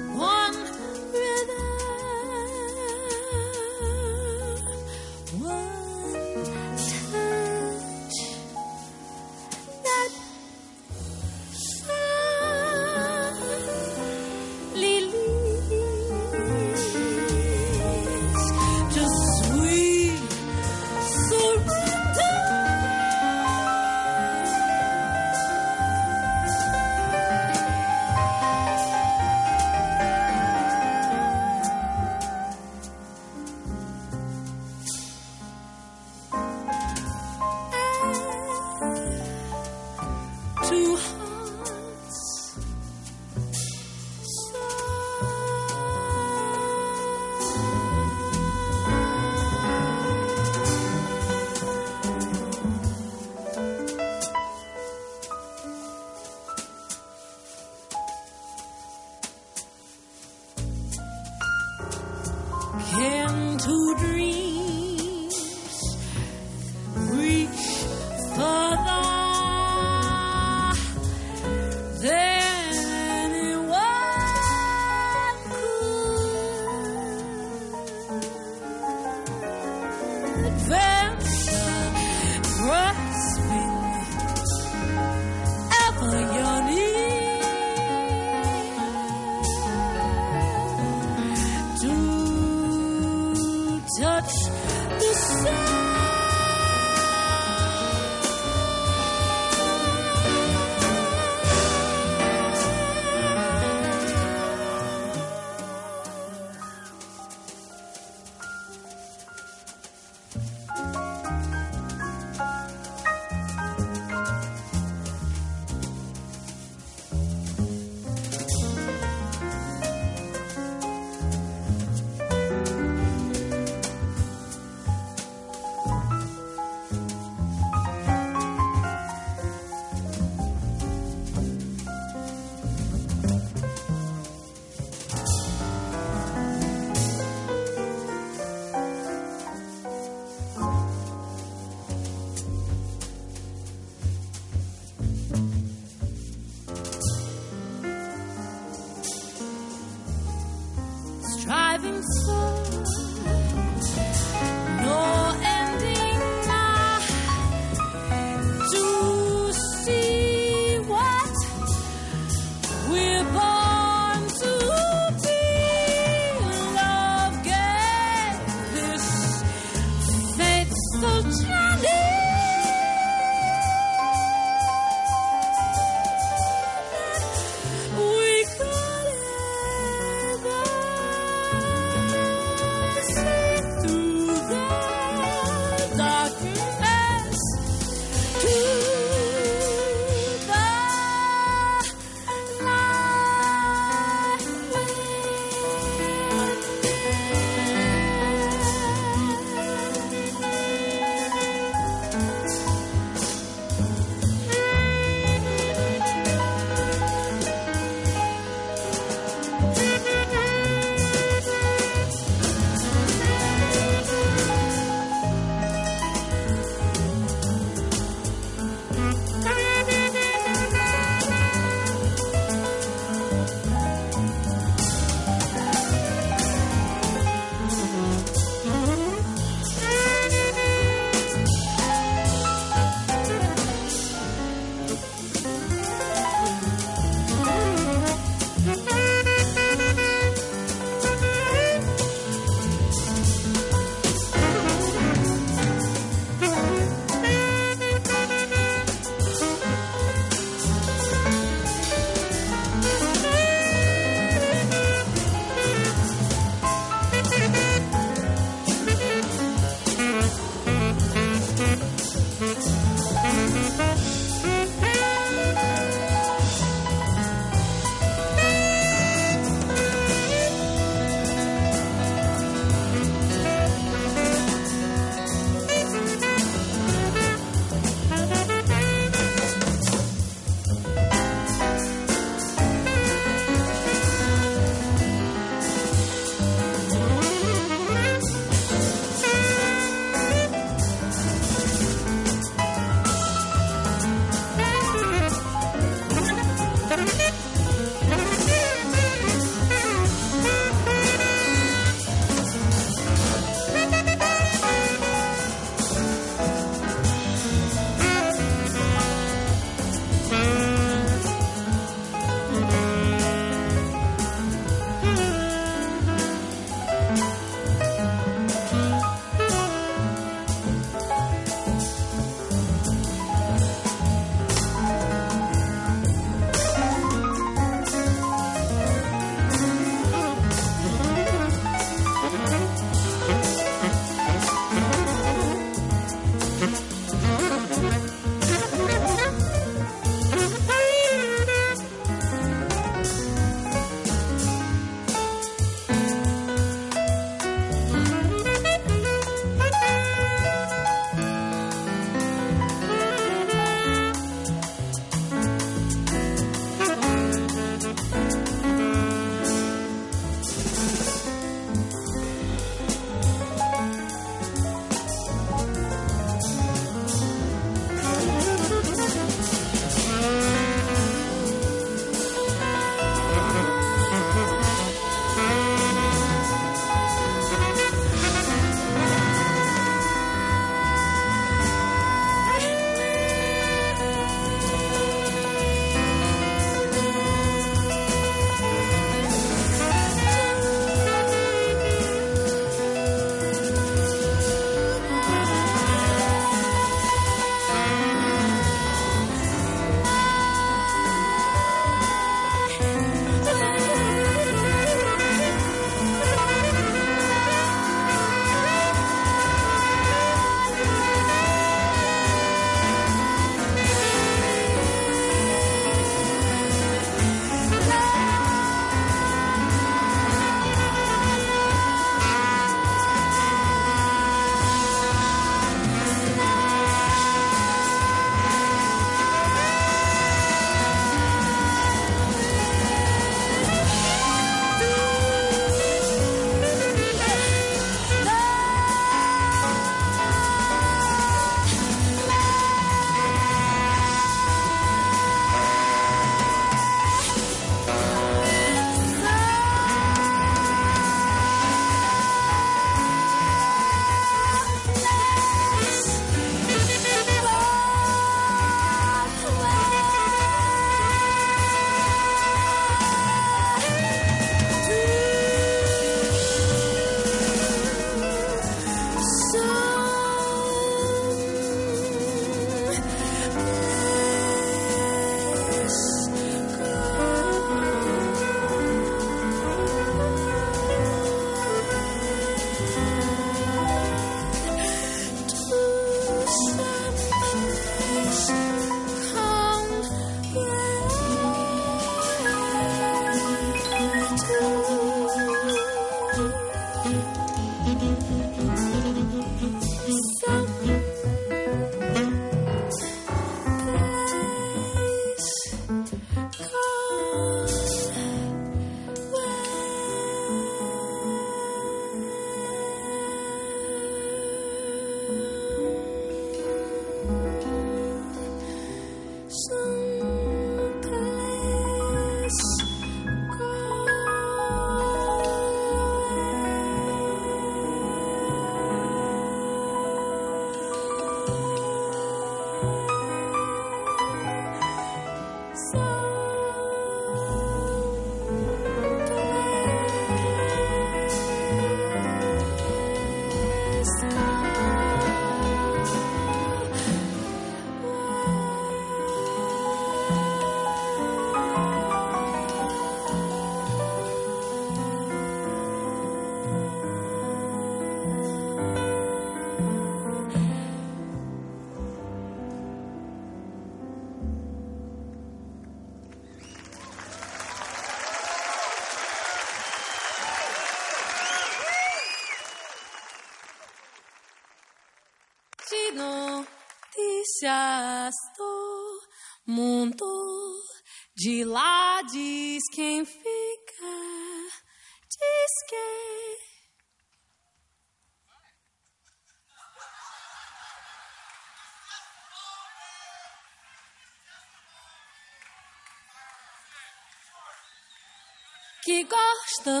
Que gosta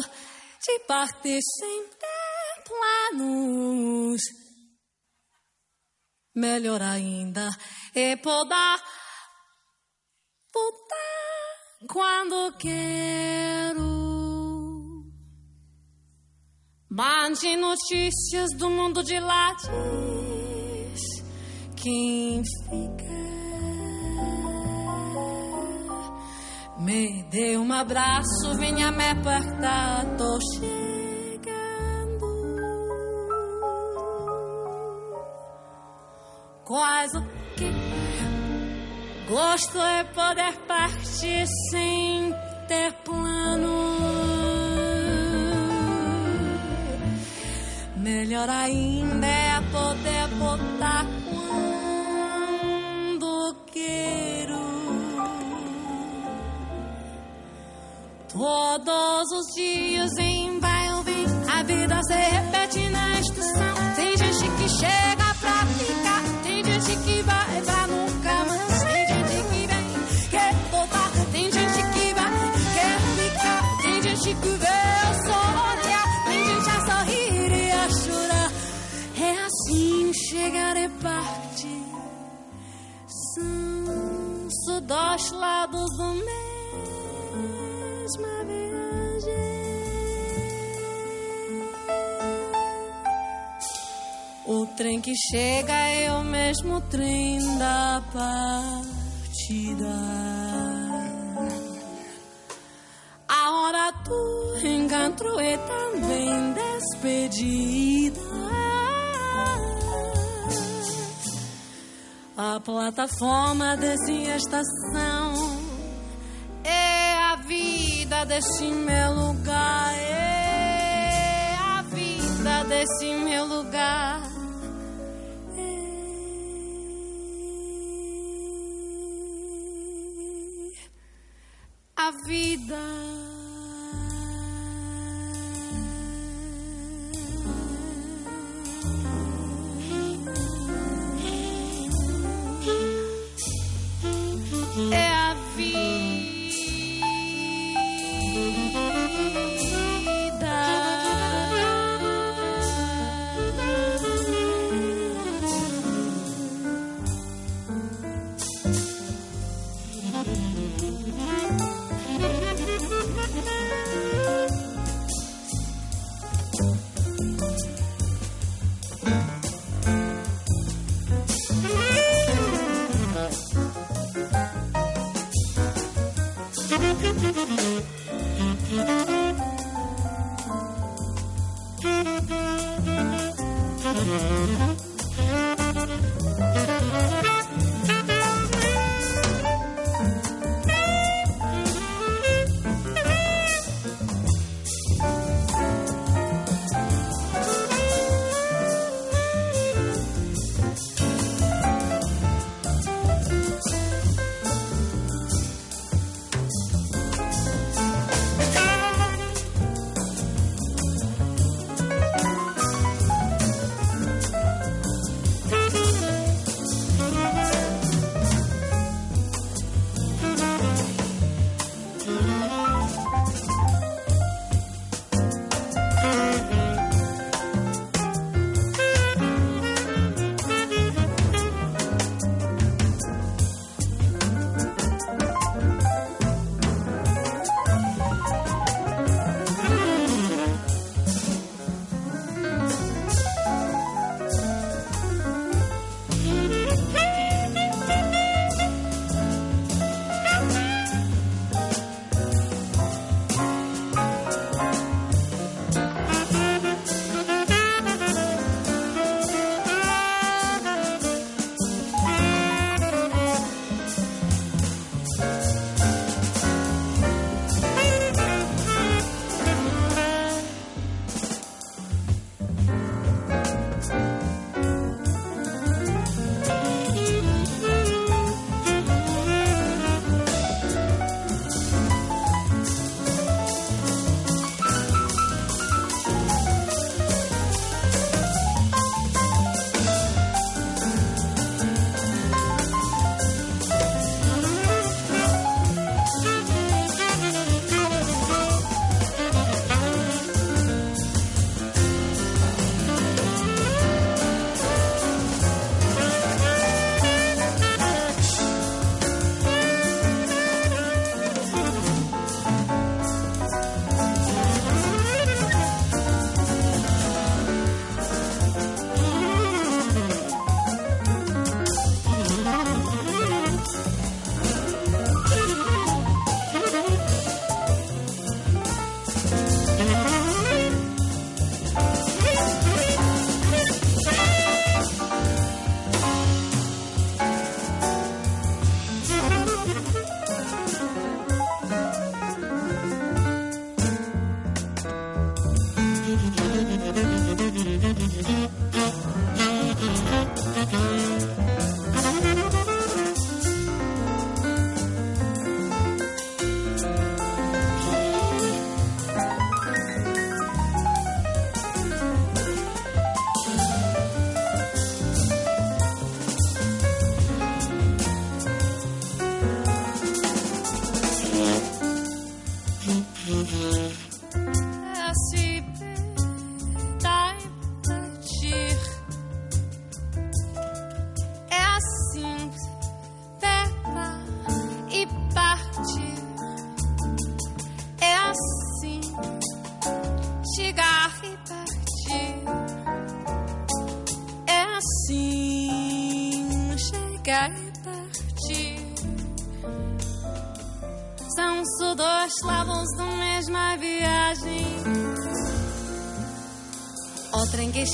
de partir sem ter planos. Melhor ainda é podar, podar quando quero. Mande notícias do mundo de diz quem fica. Me dê um abraço, venha me apertar, tô chegando. Quais o que gosto é poder partir sem ter plano. Melhor ainda é poder botar Todos os dias em vai ouvir a vida se repete na estação. Tem gente que chega pra ficar, tem gente que vai pra nunca mais. Tem gente que vem, quer voltar, tem gente que vai, quer ficar, tem gente que vê sol olhar, tem gente a sorrir e a chorar. É assim chegar e partir. São só dois lados do mesma viagem. O trem que chega é o mesmo trem da partida. A hora do encontro é também despedida. A plataforma dessa estação desse meu lugar. É a vida desse meu lugar. É a vida.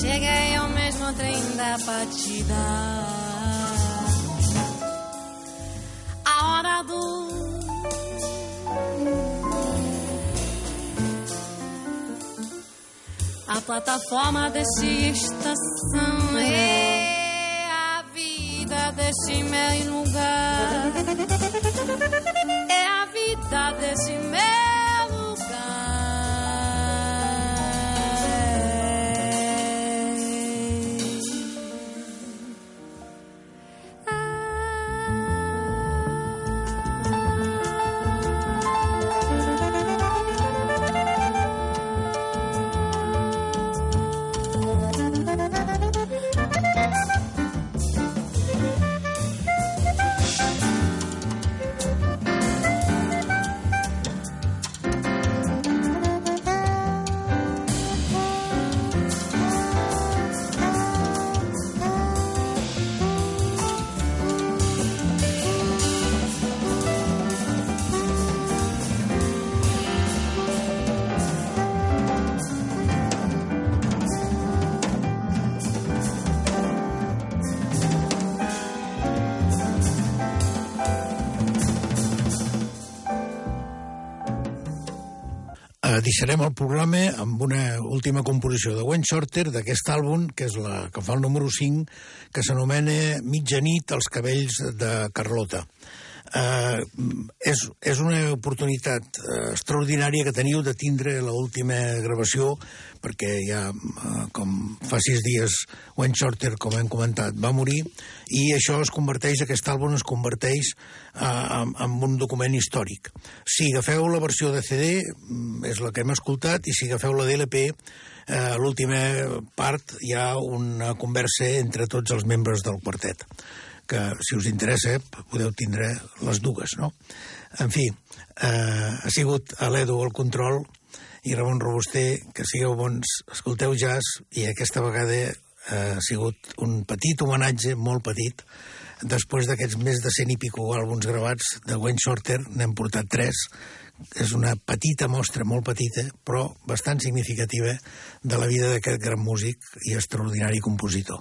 Cheguei ao mesmo trem da partida. A hora do. A plataforma desse deixarem el programa amb una última composició de Wayne Shorter d'aquest àlbum, que és la que fa el número 5, que s'anomena Mitjanit als cabells de Carlota. Eh, és, és una oportunitat eh, extraordinària que teniu de tindre l última gravació perquè ja, eh, com fa sis dies Wayne Shorter, com hem comentat, va morir i això es converteix, aquest àlbum es converteix eh, en, en un document històric. Si agafeu la versió de CD, mm, és la que hem escoltat, i si agafeu la DLP, eh, l'última part hi ha una conversa entre tots els membres del quartet que si us interessa podeu tindre les dues, no? En fi, eh, ha sigut a l'Edu el control i Ramon Robuster, que sigueu bons, escolteu jazz i aquesta vegada eh, ha sigut un petit homenatge, molt petit, després d'aquests més de cent i pico àlbums gravats de Wayne Shorter, n'hem portat tres, és una petita mostra, molt petita, però bastant significativa de la vida d'aquest gran músic i extraordinari compositor.